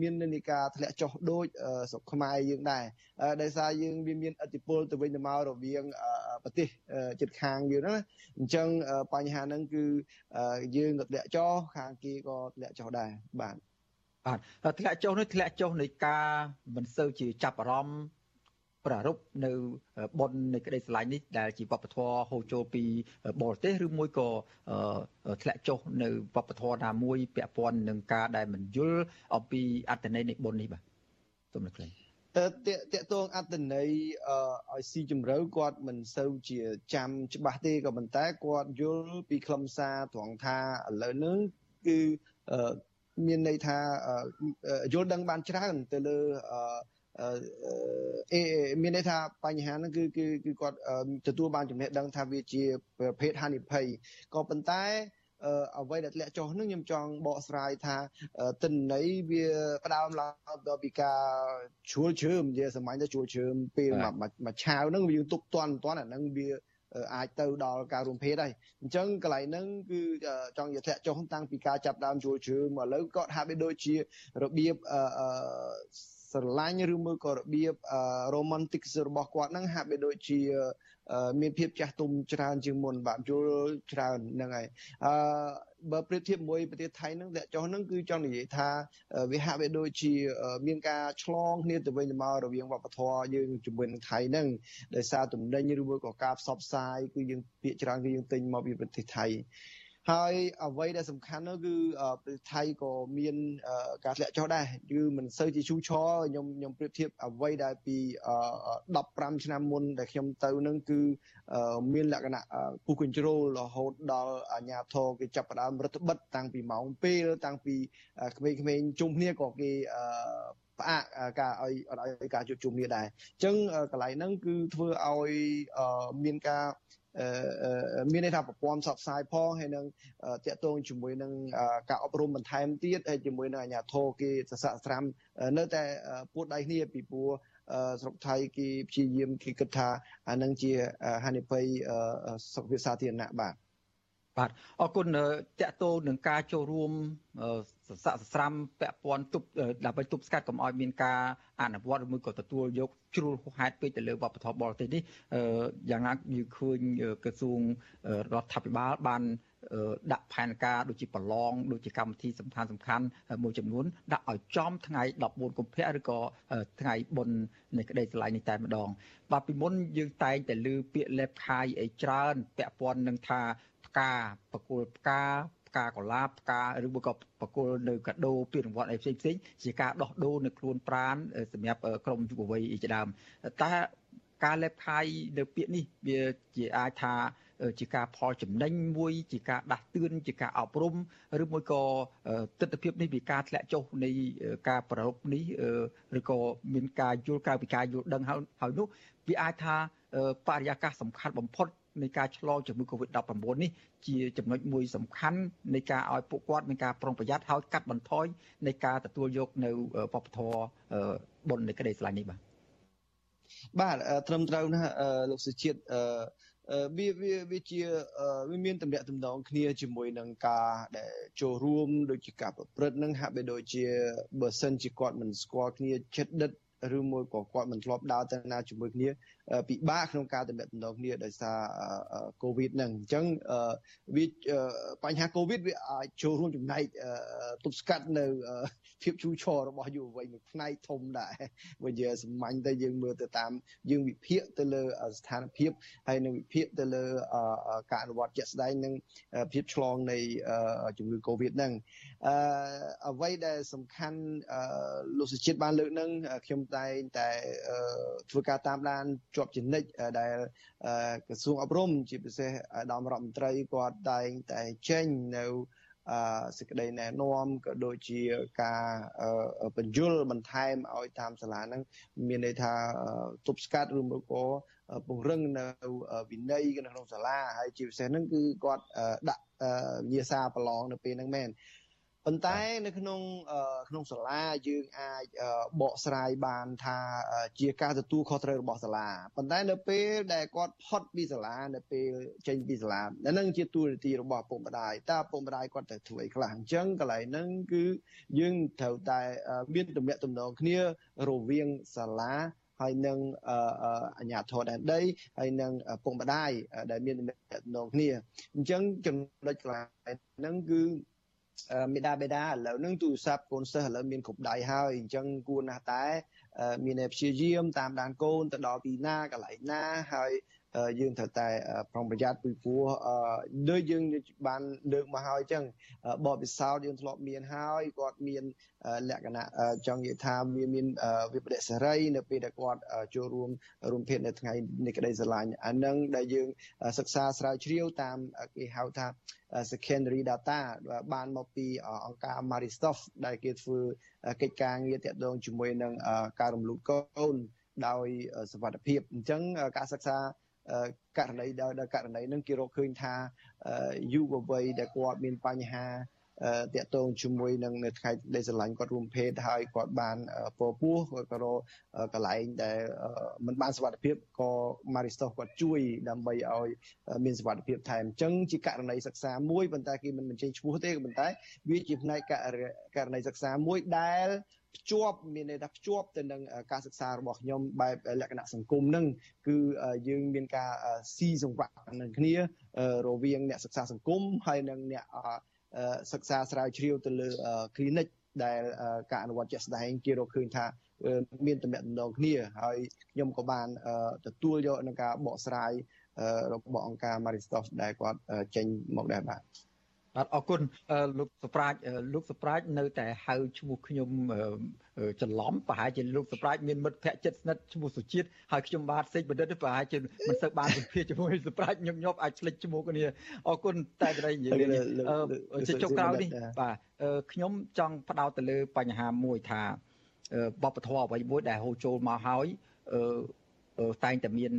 មាននិន្នាការធ្លាក់ចុះដូចស្រុកខ្មែរយើងដែរដោយសារយើងវាមានឥទ្ធិពលទៅវិញទៅមករវាងប្រទេសជិតខាងយើងណាអញ្ចឹងបញ្ហាហ្នឹងគឺយើងក៏ធ្លាក់ចុះខាងគេក៏ធ្លាក់ចុះដែរបាទ បាទធ្លាក់ចុះនេះធ្លាក់ចុះនៃការមិនសូវជាចាប់អារម្មណ៍ប្រារព្ធនៅបុណ្យនៃក្តីស្រឡាញ់នេះដែលជាវប្បធម៌ហូរចូលពីបរទេសឬមួយក៏ធ្លាក់ចុះនៅវប្បធម៌ណាមួយពាក់ព័ន្ធនឹងការដែលមិនយល់អំពីអត្តន័យនៃបុណ្យនេះបាទសូមលោកលេងតើតកតងអត្តន័យឲ្យស៊ីជម្រៅគាត់មិនសូវជាចាំច្បាស់ទេក៏ប៉ុន្តែគាត់យល់ពីខ្លឹមសារត្រង់ថាឥឡូវហ្នឹងគឺ មានន័យថាយល់ដឹងបានច្រើនទៅលើអឺមានន័យថាបញ្ហាហ្នឹងគឺគឺគឺគាត់ទទួលបានចំណេះដឹងថាវាជាប្រភេទហានិភ័យក៏ប៉ុន្តែអ្វីដែលធ្លាក់ចុះហ្នឹងខ្ញុំចង់បកស្រាយថាតិន័យវាផ្ដើមឡើងដល់ពីការជួលជើមនិយាយសម័យទៅជួលជើមពេលមួយឆាវហ្នឹងយើងទុកតន់តន់អាហ្នឹងវា អាចទៅដល់ការរួមភេទហើយអញ្ចឹងកន្លែងហ្នឹងគឺចង់និយាយធ្លាក់ចុះតាំងពីការចាប់ដើមជួលជើមឥឡូវក៏ហាក់បីដូចជារបៀបអឺស្រឡាញ់ឬមួយក៏របៀប romantic របស់គាត់ហ្នឹងហាក់បីដូចជា មានភាពចាស់ទុំច្រើនជាងមុនបាទយល់ច្រើនហ្នឹងហើយអឺបើប្រៀបធៀបមួយប្រទេសថៃហ្នឹងតែចុះហ្នឹងគឺចង់និយាយថាវាហាក់បីដូចជាមានការឆ្លងគ្នាទៅវិញទៅមករវាងវប្បធម៌យើងជាមួយនឹងថៃហ្នឹងដោយសារទំនិញឬមួយក៏ការផ្សព្វផ្សាយគឺយើងពាក្យច្រើនគឺយើងទិញមកពីប្រទេសថៃ ហើយអ្វីដែលសំខាន់នោះគឺប្រទេសថៃក៏មានការធ្លាក់ចុះដែរគឺមិនសូវជាឈូឆរខ្ញុំខ្ញុំប្រៀបធៀបអ្វីដែលពី15ឆ្នាំមុនដែលខ្ញុំទៅនឹងគឺមានលក្ខណៈពុះ control រហូតដល់អាជ្ញាធរគេចាប់ផ្ដើមរដ្ឋបិទតាំងពីម៉ោងពេលតាំងពីក្មេងៗជុំគ្នាក៏គេផ្អាកការឲ្យឲ្យការជួបជុំគ្នាដែរអញ្ចឹងកន្លែងហ្នឹងគឺធ្វើឲ្យមានការ មានន័យថាប្រព័ន្ធផ្សព្វផ្សាយផងហើយនឹងតាក់ទងជាមួយនឹងការអប់រំបន្ថែមទៀតហើយជាមួយនឹងអាជ្ញាធរគេសស័កស្រាំនៅតែពួតដៃគ្នាពីព្រោះស្រុកថៃគេព្យាយាមគេគិតថាអានឹងជាហានិភ័យសុខភាពសាធារណៈបាទ បាទអរគុណតកតោនឹងការចូលរួមសស័កសស្រាំពាក់ព័ន្ធទប់ដើម្បីទប់ស្កាត់កុំឲ្យមានការអនុវត្តឬមួយក៏ទទួលយកជ្រុលហេតុពេកទៅលើវប្បធម៌បរទេសនេះយ៉ាងណាយើងឃើញក្រសួងរដ្ឋាភិបាលបានដាក់ផែនការដូចជាប្រឡងដូចជាកម្មវិធីសំខាន់សំខាន់មួយចំនួនដាក់ឲ្យចំថ្ងៃ14កុម្ភៈឬក៏ថ្ងៃបុណ្យនៃក្តីស្រឡាញ់នេះតែម្ដងបាទពីមុនយើងតែងតែលើពាក្យលេបខាយអីច្រើនពាក់ព័ន្ធនឹងថាផ្កាប្រគល់ផ្កាផ្កាកុលាបផ្កាឬមួយក៏ប្រគល់នៅកាដូពានរង្វាន់អីផ្សេងផ្សេងជាការដោះដូរនៅខ្លួនប្រានសម្រាប់ក្រុមយុវវ័យជាដើមតែការលេបខាយនៅពាក្យនេះវាជាអាចថាជាការផលចំណេញមួយជាការដាស់តឿនជាការអប់រំឬមួយក៏ទស្សនវិជ្ជានេះពីការធ្លាក់ចុះនៃការប្ររពនេះឬក៏មានការយល់ការពីការយល់ដឹងហើយនោះវាអាចថាបរិយាកាសសំខាន់បំផុត នៃការឆ្លងជំងឺ Covid-19 នេះជាចំណុចមួយសំខាន់នៃការឲ្យពួកគាត់មានការប្រុងប្រយ័ត្នហើយកាត់បន្ថយនៃការទទួលយកនៅវប្បធម៌បុណ្យនៃក្តីស្រឡាញ់នេះបាទបាទត្រឹមត្រូវណាស់លោកសុជាតិអឺវាវាវាជាវាមានតំណាក់តំណងគ្នាជាមួយនឹងការដែលចូលរួមដូចជាការប្រព្រឹត្តនឹងហាក់បីដូចជាបើសិនជាគាត់មិនស្គាល់គ្នាចិត្តដិត ឬមួយក៏គាត់មិនធ្លាប់ដើរទៅណាជាមួយគ្នាពិបាកក្នុងការតំណែងគ្នាដោយសារកូវីដហ្នឹងអញ្ចឹងវាបញ្ហាកូវីដវាអាចចូលរួមចំណែកទប់ស្កាត់នៅភាពជូរឆររបស់យុវវ័យមួយផ្នែកធំដែរបើយើងសម្ាញ់ទៅយើងមើលទៅតាមយើងវិភាគទៅលើស្ថានភាពហើយនឹងវិភាគទៅលើការអនុវត្តជាក់ស្ដែងនិងភាពឆ្លងនៃជំងឺ Covid ហ្នឹងអឺអ្វីដែលសំខាន់លោកសុជាតិបានលើកហ្នឹងខ្ញុំតែងតែធ្វើការតាមដានជាប់ជានិច្ចដែលក្រសួងអប់រំជាពិសេសដំរដ្ឋមន្ត្រីគាត់តែងតែចេញនៅអសេចក្តីណែនាំក៏ដូចជាការបញ្យលបន្ថែមឲ្យតាមសាលាហ្នឹងមានន័យថាទប់ស្កាត់ឬមកក៏ពង្រឹងនៅវិន័យនៅក្នុងសាលាហើយជាពិសេសហ្នឹងគឺគាត់ដាក់វិញ្ញាសាប្រឡងនៅពេលហ្នឹងមែន ប៉ុន្តែនៅក្នុងក្នុងសាលាយើងអាចបកស្រាយបានថាជាការទទួលខុសត្រូវរបស់សាលាប៉ុន្តែនៅពេលដែលគាត់ផុតពីសាលានៅពេលចេញពីសាលាហ្នឹងជាទូរនីតិរបស់ពុកម្ដាយតើពុកម្ដាយគាត់ទៅធ្វើអីខ្លះអញ្ចឹងកន្លែងហ្នឹងគឺយើងត្រូវតែមានទំនាក់ទំនងគ្នារវាងសាលាហើយនឹងអញ្ញាធរដែនដីហើយនឹងពុកម្ដាយដែលមានទំនាក់ទំនងគ្នាអញ្ចឹងចំណុចកន្លែងហ្នឹងគឺ មេដាបេដាឥឡូវហ្នឹងទូរស័ព្ទកូនសិស្សឥឡូវមានគ្រប់ដៃហើយអញ្ចឹងគួរណាស់តែមានព្យាយាមតាមដានកូនទៅដល់ទីណាកន្លែងណាហើយ យើងត្រូវតែប្រុងប្រយ័ត្នពីព្រោះដូចយើងបានលើកមកហើយអញ្ចឹងបបិសោតយើងធ្លាប់មានហើយគាត់មានលក្ខណៈចង់និយាយថាវាមានវិបត្តិសេរី នៅពេលដែលគាត់ចូលរួមរួមភេទនៅថ្ងៃនៃក្តីស្រឡាញ់អានឹងដែលយើងសិក្សាស្រាវជ្រាវតាមគេហៅថា secondary data បានមកពីអង្គការ Maristoff ដែលគេធ្វើកិច្ចការងារតាក់ទងជាមួយនឹងការរំលូតកូនដោយសវត្ថភាពអញ្ចឹងការសិក្សា ករណីដល់ករណីហ្នឹងគេរកឃើញថាយុវវ័យដែលគាត់មានបញ្ហា តាក់ទងជាមួយនឹងនៅថ្ងៃដែលស្រឡាញ់គាត់រួមភេទហើយគាត់បានពពោះគាត់ក៏រកកន្លែងដែលមិនបានសុវត្ថិភាពក៏ Maristos គាត់ជួយដើម្បីឲ្យមានសុវត្ថិភាពថែមអញ្ចឹងជាករណីសិក្សាមួយប៉ុន្តែគេមិនបញ្ចេញឈ្មោះទេប៉ុន្តែវាជាផ្នែកករណីសិក្សាមួយដែលភ្ជាប់មានន័យថាភ្ជាប់ទៅនឹងការសិក្សារបស់ខ្ញុំបែបលក្ខណៈសង្គមនឹងគឺយើងមានការស៊ីសង្វាក់នឹងគ្នារវាងអ្នកសិក្សាសង្គមហើយនិងអ្នក សិក្សាស្រាវជ្រាវទៅលើ clinic ដែលការអនុវត្តជាក់ស្ដែងគេរកឃើញថាមានតំណែងគ្នាហើយខ្ញុំក៏បានទទួលយកនឹងការបកស្រាយរបស់អង្គការ Maristof ដែលគាត់ចេញមកដែរបាទ បាទអរគុណលោកសប្រាជលោកសប្រាជនៅតែហៅឈ្មោះខ្ញុំច្រឡំប្រហែលជាលោកសប្រាជមានមិត្តភ័ក្តិចិត្តស្និទ្ធឈ្មោះសុជាតិហើយខ្ញុំបាទសេចបណ្ឌិតប្រហែលជាមិនសូវបានវិភាគជាមួយសប្រាជញឹកញាប់អាចឆ្លិចឈ្មោះគ្នាអរគុណតែបរិយានិយាយជាចុងក្រោយនេះបាទខ្ញុំចង់ផ្ដោតទៅលើបញ្ហាមួយថាបបធរអ្វីមួយដែលហូរចូលមកហើយតែងតែមាន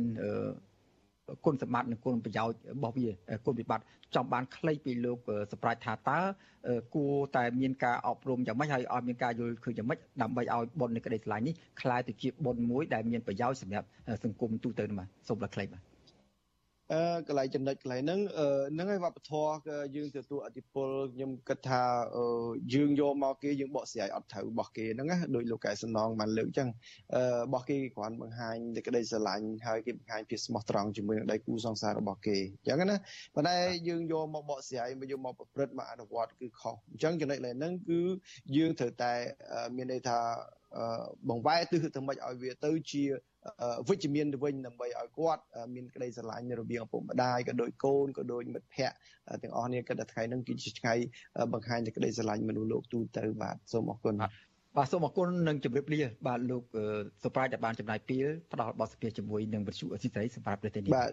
គុណសម្បត្តិនិងគុណប្រយោជន៍របស់វាគុណវិបត្តិចង់បានខ្លីពីលោកសម្រាប់ថាតើគួរតែមានការអប់រំយ៉ាងម៉េចហើយឲ្យមានការយល់ឃើញយ៉ាងម៉េចដើម្បីឲ្យបុណ្យនៃក្តីស្រឡាញ់នេះក្លាយទៅជាបុណ្យមួយដែលមានប្រយោជន៍សម្រាប់សង្គមទូទៅបាទសូមលោកខ្លីបាទ អឺកន្លែងចំណុចកន្លែងហ្នឹងហ្នឹងហើយវប្បធម៌យើងទទួលអធិពលខ្ញុំគិតថាយើងយកមកគេយើងបកស្រាយអត់ត្រូវរបស់គេហ្នឹងណាដោយលោកកែសំណងបានលើកអញ្ចឹងអឺរបស់គេគ្រាន់បង្ហាញតែក្តីស្រឡាញ់ហើយគេបង្ហាញភាពស្មោះត្រង់ជាមួយនឹងដៃគូសង្សាររបស់គេអញ្ចឹងណាប៉ុន្តែយើងយកមកបកស្រាយមកយកមកប្រព្រឹត្តមកអនុវត្តគឺខុសអញ្ចឹងចំណុចកន្លែងហ្នឹងគឺយើងត្រូវតែមានន័យថាបង្វែរទិសទៅមិនឲ្យវាទៅជា វិជ្ជមានទៅវិញដើម្បីឲ្យគាត់មានក្តីស្រឡាញ់នៅរវាងឪពុកម្ដាយក៏ដូចកូនក៏ដូចមិត្តភ័ក្តិទាំងអស់នេះគិតថាថ្ងៃហ្នឹងគឺជាថ្ងៃបង្ហាញពីក្តីស្រឡាញ់មនុស្សលោកទូទៅបាទសូមអរគុណបាទសូមអរគុណនិងជម្រាបលាបាទលោកសុប្រាយដែលបានចំណាយពេលផ្ដល់បទសភាជាមួយនឹងវិទ្យុអស៊ីសេរីសម្រាប់ប្រទេសនេះបាទ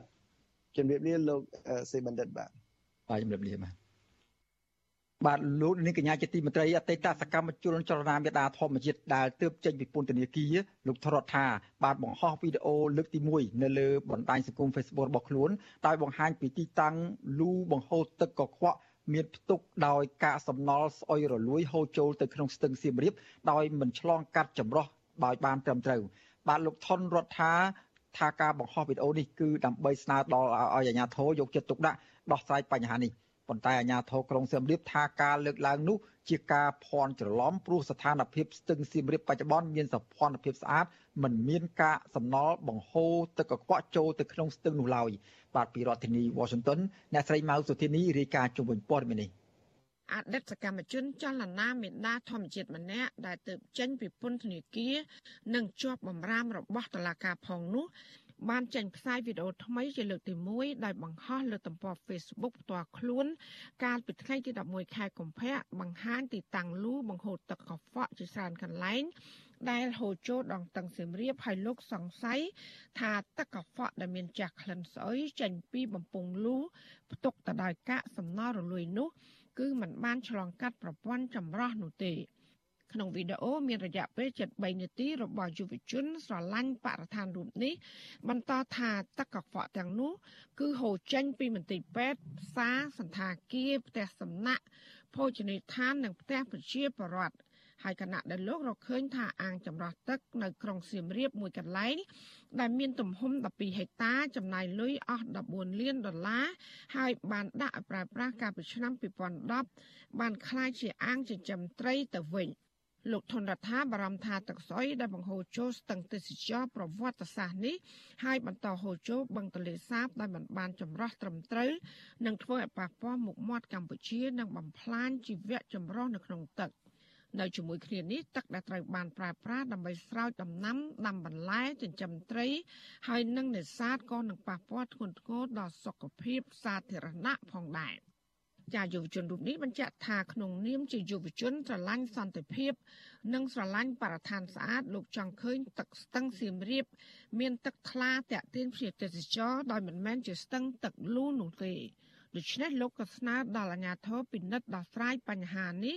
ជម្រាបលាលោកសេបណ្ឌិតបាទបាទជម្រាបលាបាទ បាទលោកនាងកញ្ញាជាទីមេត្រីអតីតសកម្មជនចលនាមេដាធម្មជាតិដែលទើបចេញពីពន្ធនាគារលោកថរដ្ឋាបានបង្ហោះវីដេអូលើកទី1នៅលើបណ្ដាញសង្គម Facebook របស់ខ្លួនដោយបង្ហាញពីទីតាំងលូបង្ហូរទឹកកខ្វក់មានផ្ទុកដោយកាកសំណល់ស្អុយរលួយហូរចូលទៅក្នុងស្ទឹងសៀមរាបដោយមិនឆ្លងកាត់ចម្រោះដោយបានត្រឹមត្រូវបាទលោកថនរដ្ឋាថាការបង្ហោះវីដេអូនេះគឺដើម្បីស្នើដល់ឲ្យអាជ្ញាធរយកចិត្តទុកដាក់ដោះស្រាយបញ្ហានេះ ប៉ុន្តែអាជ្ញាធរក្រុងសៀមរាបថាការលើកឡើងនោះជាការភ័ន្តច្រឡំព្រោះស្ថានភាពស្ទឹងសៀមរាបបច្ចុប្បន្នមានសភនភាពស្អាតមិនមានការសំណល់បង្ហូរទឹកកខ្វក់ចូលទៅក្នុងស្ទឹងនោះឡើយបាទពីរដ្ឋធានី Washington អ្នកស្រីម៉ៅសុធានីរាយការណ៍ជុំវិញព័ត៌មាននេះអតីតសកម្មជនចលនាមេដាធម្មជាតិម្នាក់ដែលទៅចេញពីពន្ធនាគារនិងជាប់បំរាមរបស់តុលាការផងនោះ បានចេញផ្សាយវីដេអូថ្មីជាលើកទី1ដោយបង្ហោះលើទំព័រ Facebook ផ្ទាល់ខ្លួន កាលពីថ្ងៃទី11ខែកុម្ភៈបង្ហាញទីតាំងលូបង្ហូរទឹកកខ្វក់ជាច្រើនកន្លែងដែលហូរចូលដងតឹងសៀមរាបហើយលោកសង្ស័យថាទឹកកខ្វក់ដែលមានចាស់ក្លិនស្អុយចេញពីបំពង់លូផ្ទុកទៅដោយកាកសំណល់រលួយនោះ គឺมันបានឆ្លងកាត់ប្រព័ន្ធចម្រោះនោះទេ ក្នុងវីដេអូមានរយៈពេល73នាទីរបស់យុវជនស្រឡាញ់បរិស្ថានរូបនេះបន្តថាទឹកកខ្វក់ទាំងនោះ គឺហូរចេញពីមន្ទីរពេទ្យផ្សារសន្តាគារផ្ទះសំណាក់ភោជនីយដ្ឋាននិងផ្ទះប្រជាពលរដ្ឋហើយគណៈដែលលោករកឃើញថាអាងចម្រោះទឹកនៅក្រុងសៀមរាបមួយកន្លែងដែលមានទំហំ12ហិកតាចំណាយលុយអស់14លានដុល្លារហើយបានដាក់ឲ្យប្រើប្រាស់កាលពីឆ្នាំ2010បានក្លាយជាអាងចិញ្ចឹមត្រីទៅវិញ។ លោកធនរដ្ឋាបារម្ភថាទឹកស្អុយដែលបង្ហូរចូលស្ទឹងទេសចរប្រវត្តិសាស្ត្រនេះហើយបន្តហូរចូលបឹងទន្លេសាបដែលមិនបានចម្រោះត្រឹមត្រូវនឹងធ្វើឲ្យប៉ះពាល់មុខមាត់កម្ពុជានិងបំផ្លាញជីវៈចម្រុះនៅក្នុងទឹកនៅជាមួយគ្នានេះទឹកដែលត្រូវបានប្រើប្រាស់ដើម្បីស្រោចដំណាំដាំបន្លែចិញ្ចឹមត្រី ហើយនិងនេសាទក៏នឹងប៉ះពាល់ធ្ងន់ធ្ងរដល់សុខភាពសាធារណៈផងដែរ។ ចាយុវជនរូបនេះបញ្ជាក់ថាក្នុងនាមជាយុវជនស្រឡាញ់សន្តិភាព និងស្រឡាញ់បរិស្ថានស្អាតលោកចង់ឃើញទឹកស្ទឹងសៀមរាប មានទឹកថ្លាតាក់ទាញភ្ញៀវទេសចរដោយមិនមែនជាស្ទឹងទឹកលូនោះទេដូច្នេះលោកក៏ស្នើដល់អាជ្ញាធរពិនិត្យដោះស្រាយបញ្ហានេះ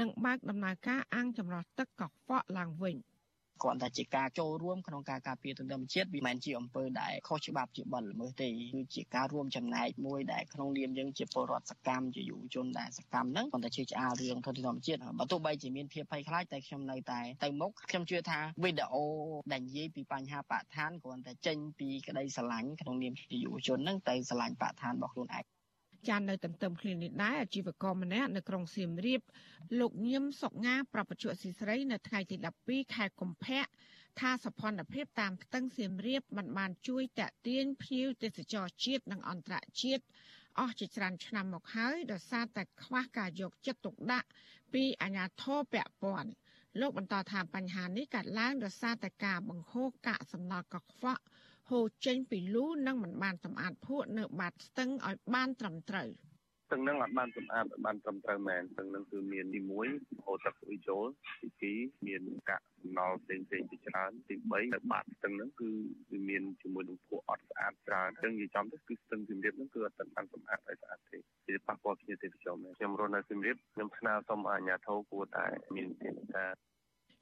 និងបើកដំណើរការអាងចម្រោះទឹកកខ្វក់ឡើងវិញ។ គ្រាន់តែជាការចូលរួមក្នុងការការពារទន្ទឹមជាតិវាមិនជាអំពើដែលខុសច្បាប់ជាបទល្មើសទេគឺជាការរួមចំណែកមួយដែលក្នុងនាមយើងជាពលរដ្ឋសកម្មជាយុវជនដែលសកម្មហ្នឹងគ្រាន់តែជាឆ្អាលរឿងធនធានធម្មជាតិបើទោះបីជាមានភាពភ័យខ្លាចតែខ្ញុំនៅតែទៅមុខខ្ញុំជឿថាវីដេអូដែលនិយាយពីបញ្ហាបរិស្ថានគ្រាន់តែចេញពីក្តីស្រឡាញ់ក្នុងនាមជាយុវជនហ្នឹងទៅស្រឡាញ់បរិស្ថានរបស់ខ្លួនឯង ចាននៅទន្ទឹមគ្នានេះដែរអាជីវករម្នាក់នៅក្រុងសៀមរាបលោកញឹមសុកងាប្រពន្ធស៊ីស្រីនៅថ្ងៃទី12ខែកុម្ភៈថាសភនភាពតាមស្ទឹងសៀមរាបមិនបានជួយតាក់ទាញភ្ញៀវទេសចរជាតិនិងអន្តរជាតិអស់ជាច្រើនឆ្នាំមកហើយដោយសារតែខ្វះការយកចិត្តទុកដាក់ពីអាជ្ញាធរពាក់ព័ន្ធលោកបន្តថាបញ្ហានេះកើតឡើងដោយសារតែការបង្ហូរកាកសំណល់កខ្វក់ ហូរចេញពីលូនិងមិនបានសម្អាតភក់នៅបាតស្ទឹងឲ្យបានត្រឹមត្រូវទឹកនឹងអត់បានសម្អាតបានត្រឹមត្រូវមែនទឹកនឹងគឺមានទី1ហូរទឹកអ៊ុយចូលទី2មានកាកសំណល់ផ្សេងផ្សេងជាច្រើនទី3នៅបាតស្ទឹងហ្នឹងគឺវាមានជាមួយនឹងភក់អត់ស្អាតច្រើនអញ្ចឹងនិយាយចំទៅគឺស្ទឹងសៀមរាបហ្នឹងគឺអត់ទាន់បានសម្អាតឲ្យស្អាតទេវាប៉ះពាល់គ្នាទេសចរមែនខ្ញុំរស់នៅសៀមរាបខ្ញុំស្នើសុំអាជ្ញាធរគួរតែមានទេវតា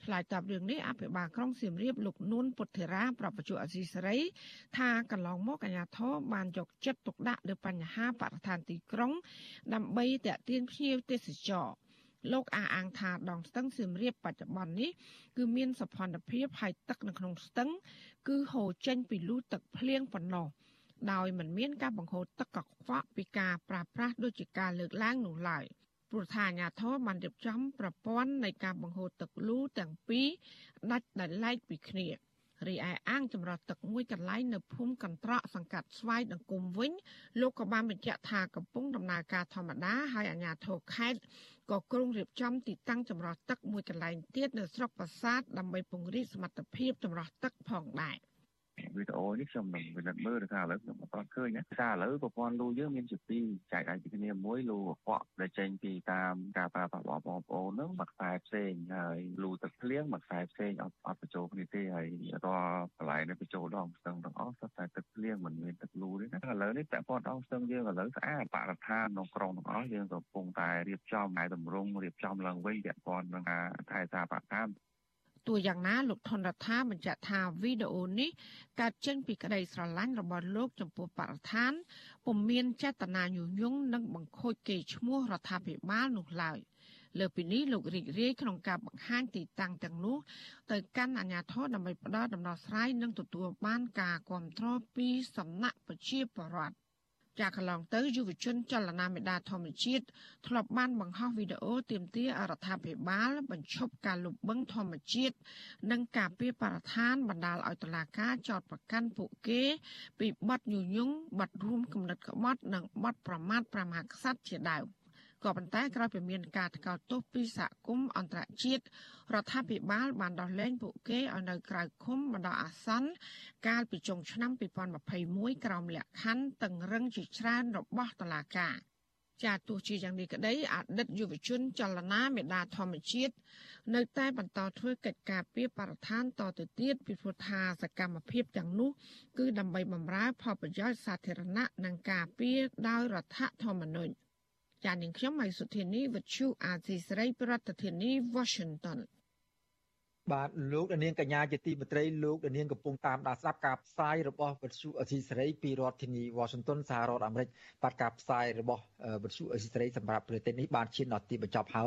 ឆ្លើយតបរឿងនេះអភិបាលក្រុងសៀមរាបលោកនួនពុទ្ធិរាប្រពន្ធអសីសេរីថាកន្លងមកអាជ្ញាធរបានយកចិត្តទុកដាក់លើបញ្ហាបរិស្ថានទីក្រុង ដើម្បីទាក់ទាញភ្ញៀវទេសចរលោកអះអាងថាដងស្ទឹងសៀមរាបបច្ចុប្បន្ននេះគឺមានសភនភាពហើយទឹកនៅក្នុងស្ទឹង គឺហូរចេញពីលូទឹកភ្លៀងប៉ុណ្ណោះដោយមិនមានការបង្ហូរទឹកកខ្វក់ពីការប្រើប្រាស់ដូចជាការលើកឡើងនោះឡើយ។ ព្រោះថាអាញាធរបានរៀបចំប្រព័ន្ធនៃការបង្ហូរទឹកលូទាំងពីរដាច់ដោយឡែកពីគ្នារីឯអាងចម្រោះទឹកមួយកន្លែងនៅភូមិកន្ត្រកសង្កាត់ស្វាយដង្គមវិញលោកក៏បានបញ្ជាក់ថាកំពុងដំណើរការធម្មតាហើយអាជ្ញាធរខេត្តក៏គ្រោងរៀបចំទីតាំងចម្រោះទឹកមួយកន្លែងទៀតនៅស្រុកប្រាសាទដើម្បីពង្រីកសមត្ថភាពចម្រោះទឹកផងដែរ។ វីដេអូនេះខ្ញុំនឹងពិនិត្យមើលថាឥឡូវខ្ញុំអត់ឃើញណាថាឥឡូវប្រព័ន្ធលូយើងមានជាពីរចែកឲ្យពីគ្នាមួយលូកខ្វក់ដែលចេញពីតាមការប្រើប្រាស់របស់បងប្អូនហ្នឹងមួយខ្សែផ្សេងហើយលូទឹកភ្លៀងមួយខ្សែផ្សេងអត់អត់បញ្ចូលគ្នាទេហើយរាល់កន្លែងនេះបញ្ចូលដល់ស្ទឹងទាំងអស់សុទ្ធតែទឹកភ្លៀងមិនមានទឹកលូទេណាឥឡូវនេះពាក់ព័ន្ធដល់ស្ទឹងយើងឥឡូវស្អាតបរិស្ថានក្នុងក្រុងទាំងអស់យើងកំពុងតែរៀបចំឯតម្រង់រៀបចំឡើងវិញពាក់ព័ន្ធនឹងការថែសាបកម្ម ទោះយ៉ាងណាលោកថនរដ្ឋាបញ្ជាក់ថាវីដេអូនេះកើតចេញពីក្តីស្រឡាញ់របស់លោកចំពោះបរិស្ថានពុំមានចេតនាញុះញង់និងបង្ខូចកេរ្តិ៍ឈ្មោះរដ្ឋាភិបាលនោះឡើយលើពីនេះលោករីករាយក្នុងការបង្ហាញទីតាំងទាំងនោះទៅកាន់អាជ្ញាធរដើម្បីផ្ដល់ដំណោះស្រាយនិងទទួលបានការគ្រប់គ្រងពីសំណាក់ប្រជាពលរដ្ឋ ចាកន្លងទៅយុវជនចលនាមេដាធម្មជាតិធ្លាប់បានបង្ហោះវីដេអូទាមទាររដ្ឋាភិបាល បញ្ឈប់ការលុបបង្ខំធម្មជាតិនិងការពារបរិស្ថានបណ្ដាលឲ្យតុលាការចោទប្រកាន់ពួកគេ ពីបទញុះញង់បទរួមគំនិតក្បត់ និងបទប្រមាថប្រមាថក្សត្រជាដើម ក៏ប៉ុន្តែក្រោយពីមានការថ្កោលទោសពីសហគមន៍អន្តរជាតិរដ្ឋាភិបាលបានដោះលែងពួកគេឲ្យនៅក្រៅឃុំបណ្ដោះអាសន្នកាលពីចុងឆ្នាំ2021ក្រោមលក្ខខណ្ឌតឹងរឹងជាច្រើនរបស់តុលាការចាទោះជាយ៉ាងនេះក្តីអតីតយុវជនចលនាមេដាធម្មជាតិនៅតែបន្តធ្វើកិច្ចការពីបរិស្ថានតទៅទៀតពីព្រោះថាសកម្មភាពទាំងនោះគឺដើម្បីបម្រើផលប្រយោជន៍សាធារណៈនិងការពារដោយរដ្ឋធម្មនុញ្ញ ចាននាងខ្ញុំម៉ៃសុធានីវិទ្យុអាស៊ីសេរីប្រធានាធិបតី Washington បាទលោកនាងកញ្ញាជាទីមេត្រីលោកនាងកំពុងតាមដានស្ដាប់ការផ្សាយរបស់វិទ្យុអសីសេរីពីរដ្ឋធានី Washington សហរដ្ឋអាមេរិកបាទការផ្សាយរបស់វិទ្យុអសីសេរីសម្រាប់ប្រទេសនេះបានឈានដល់ទីបញ្ចប់ហើយ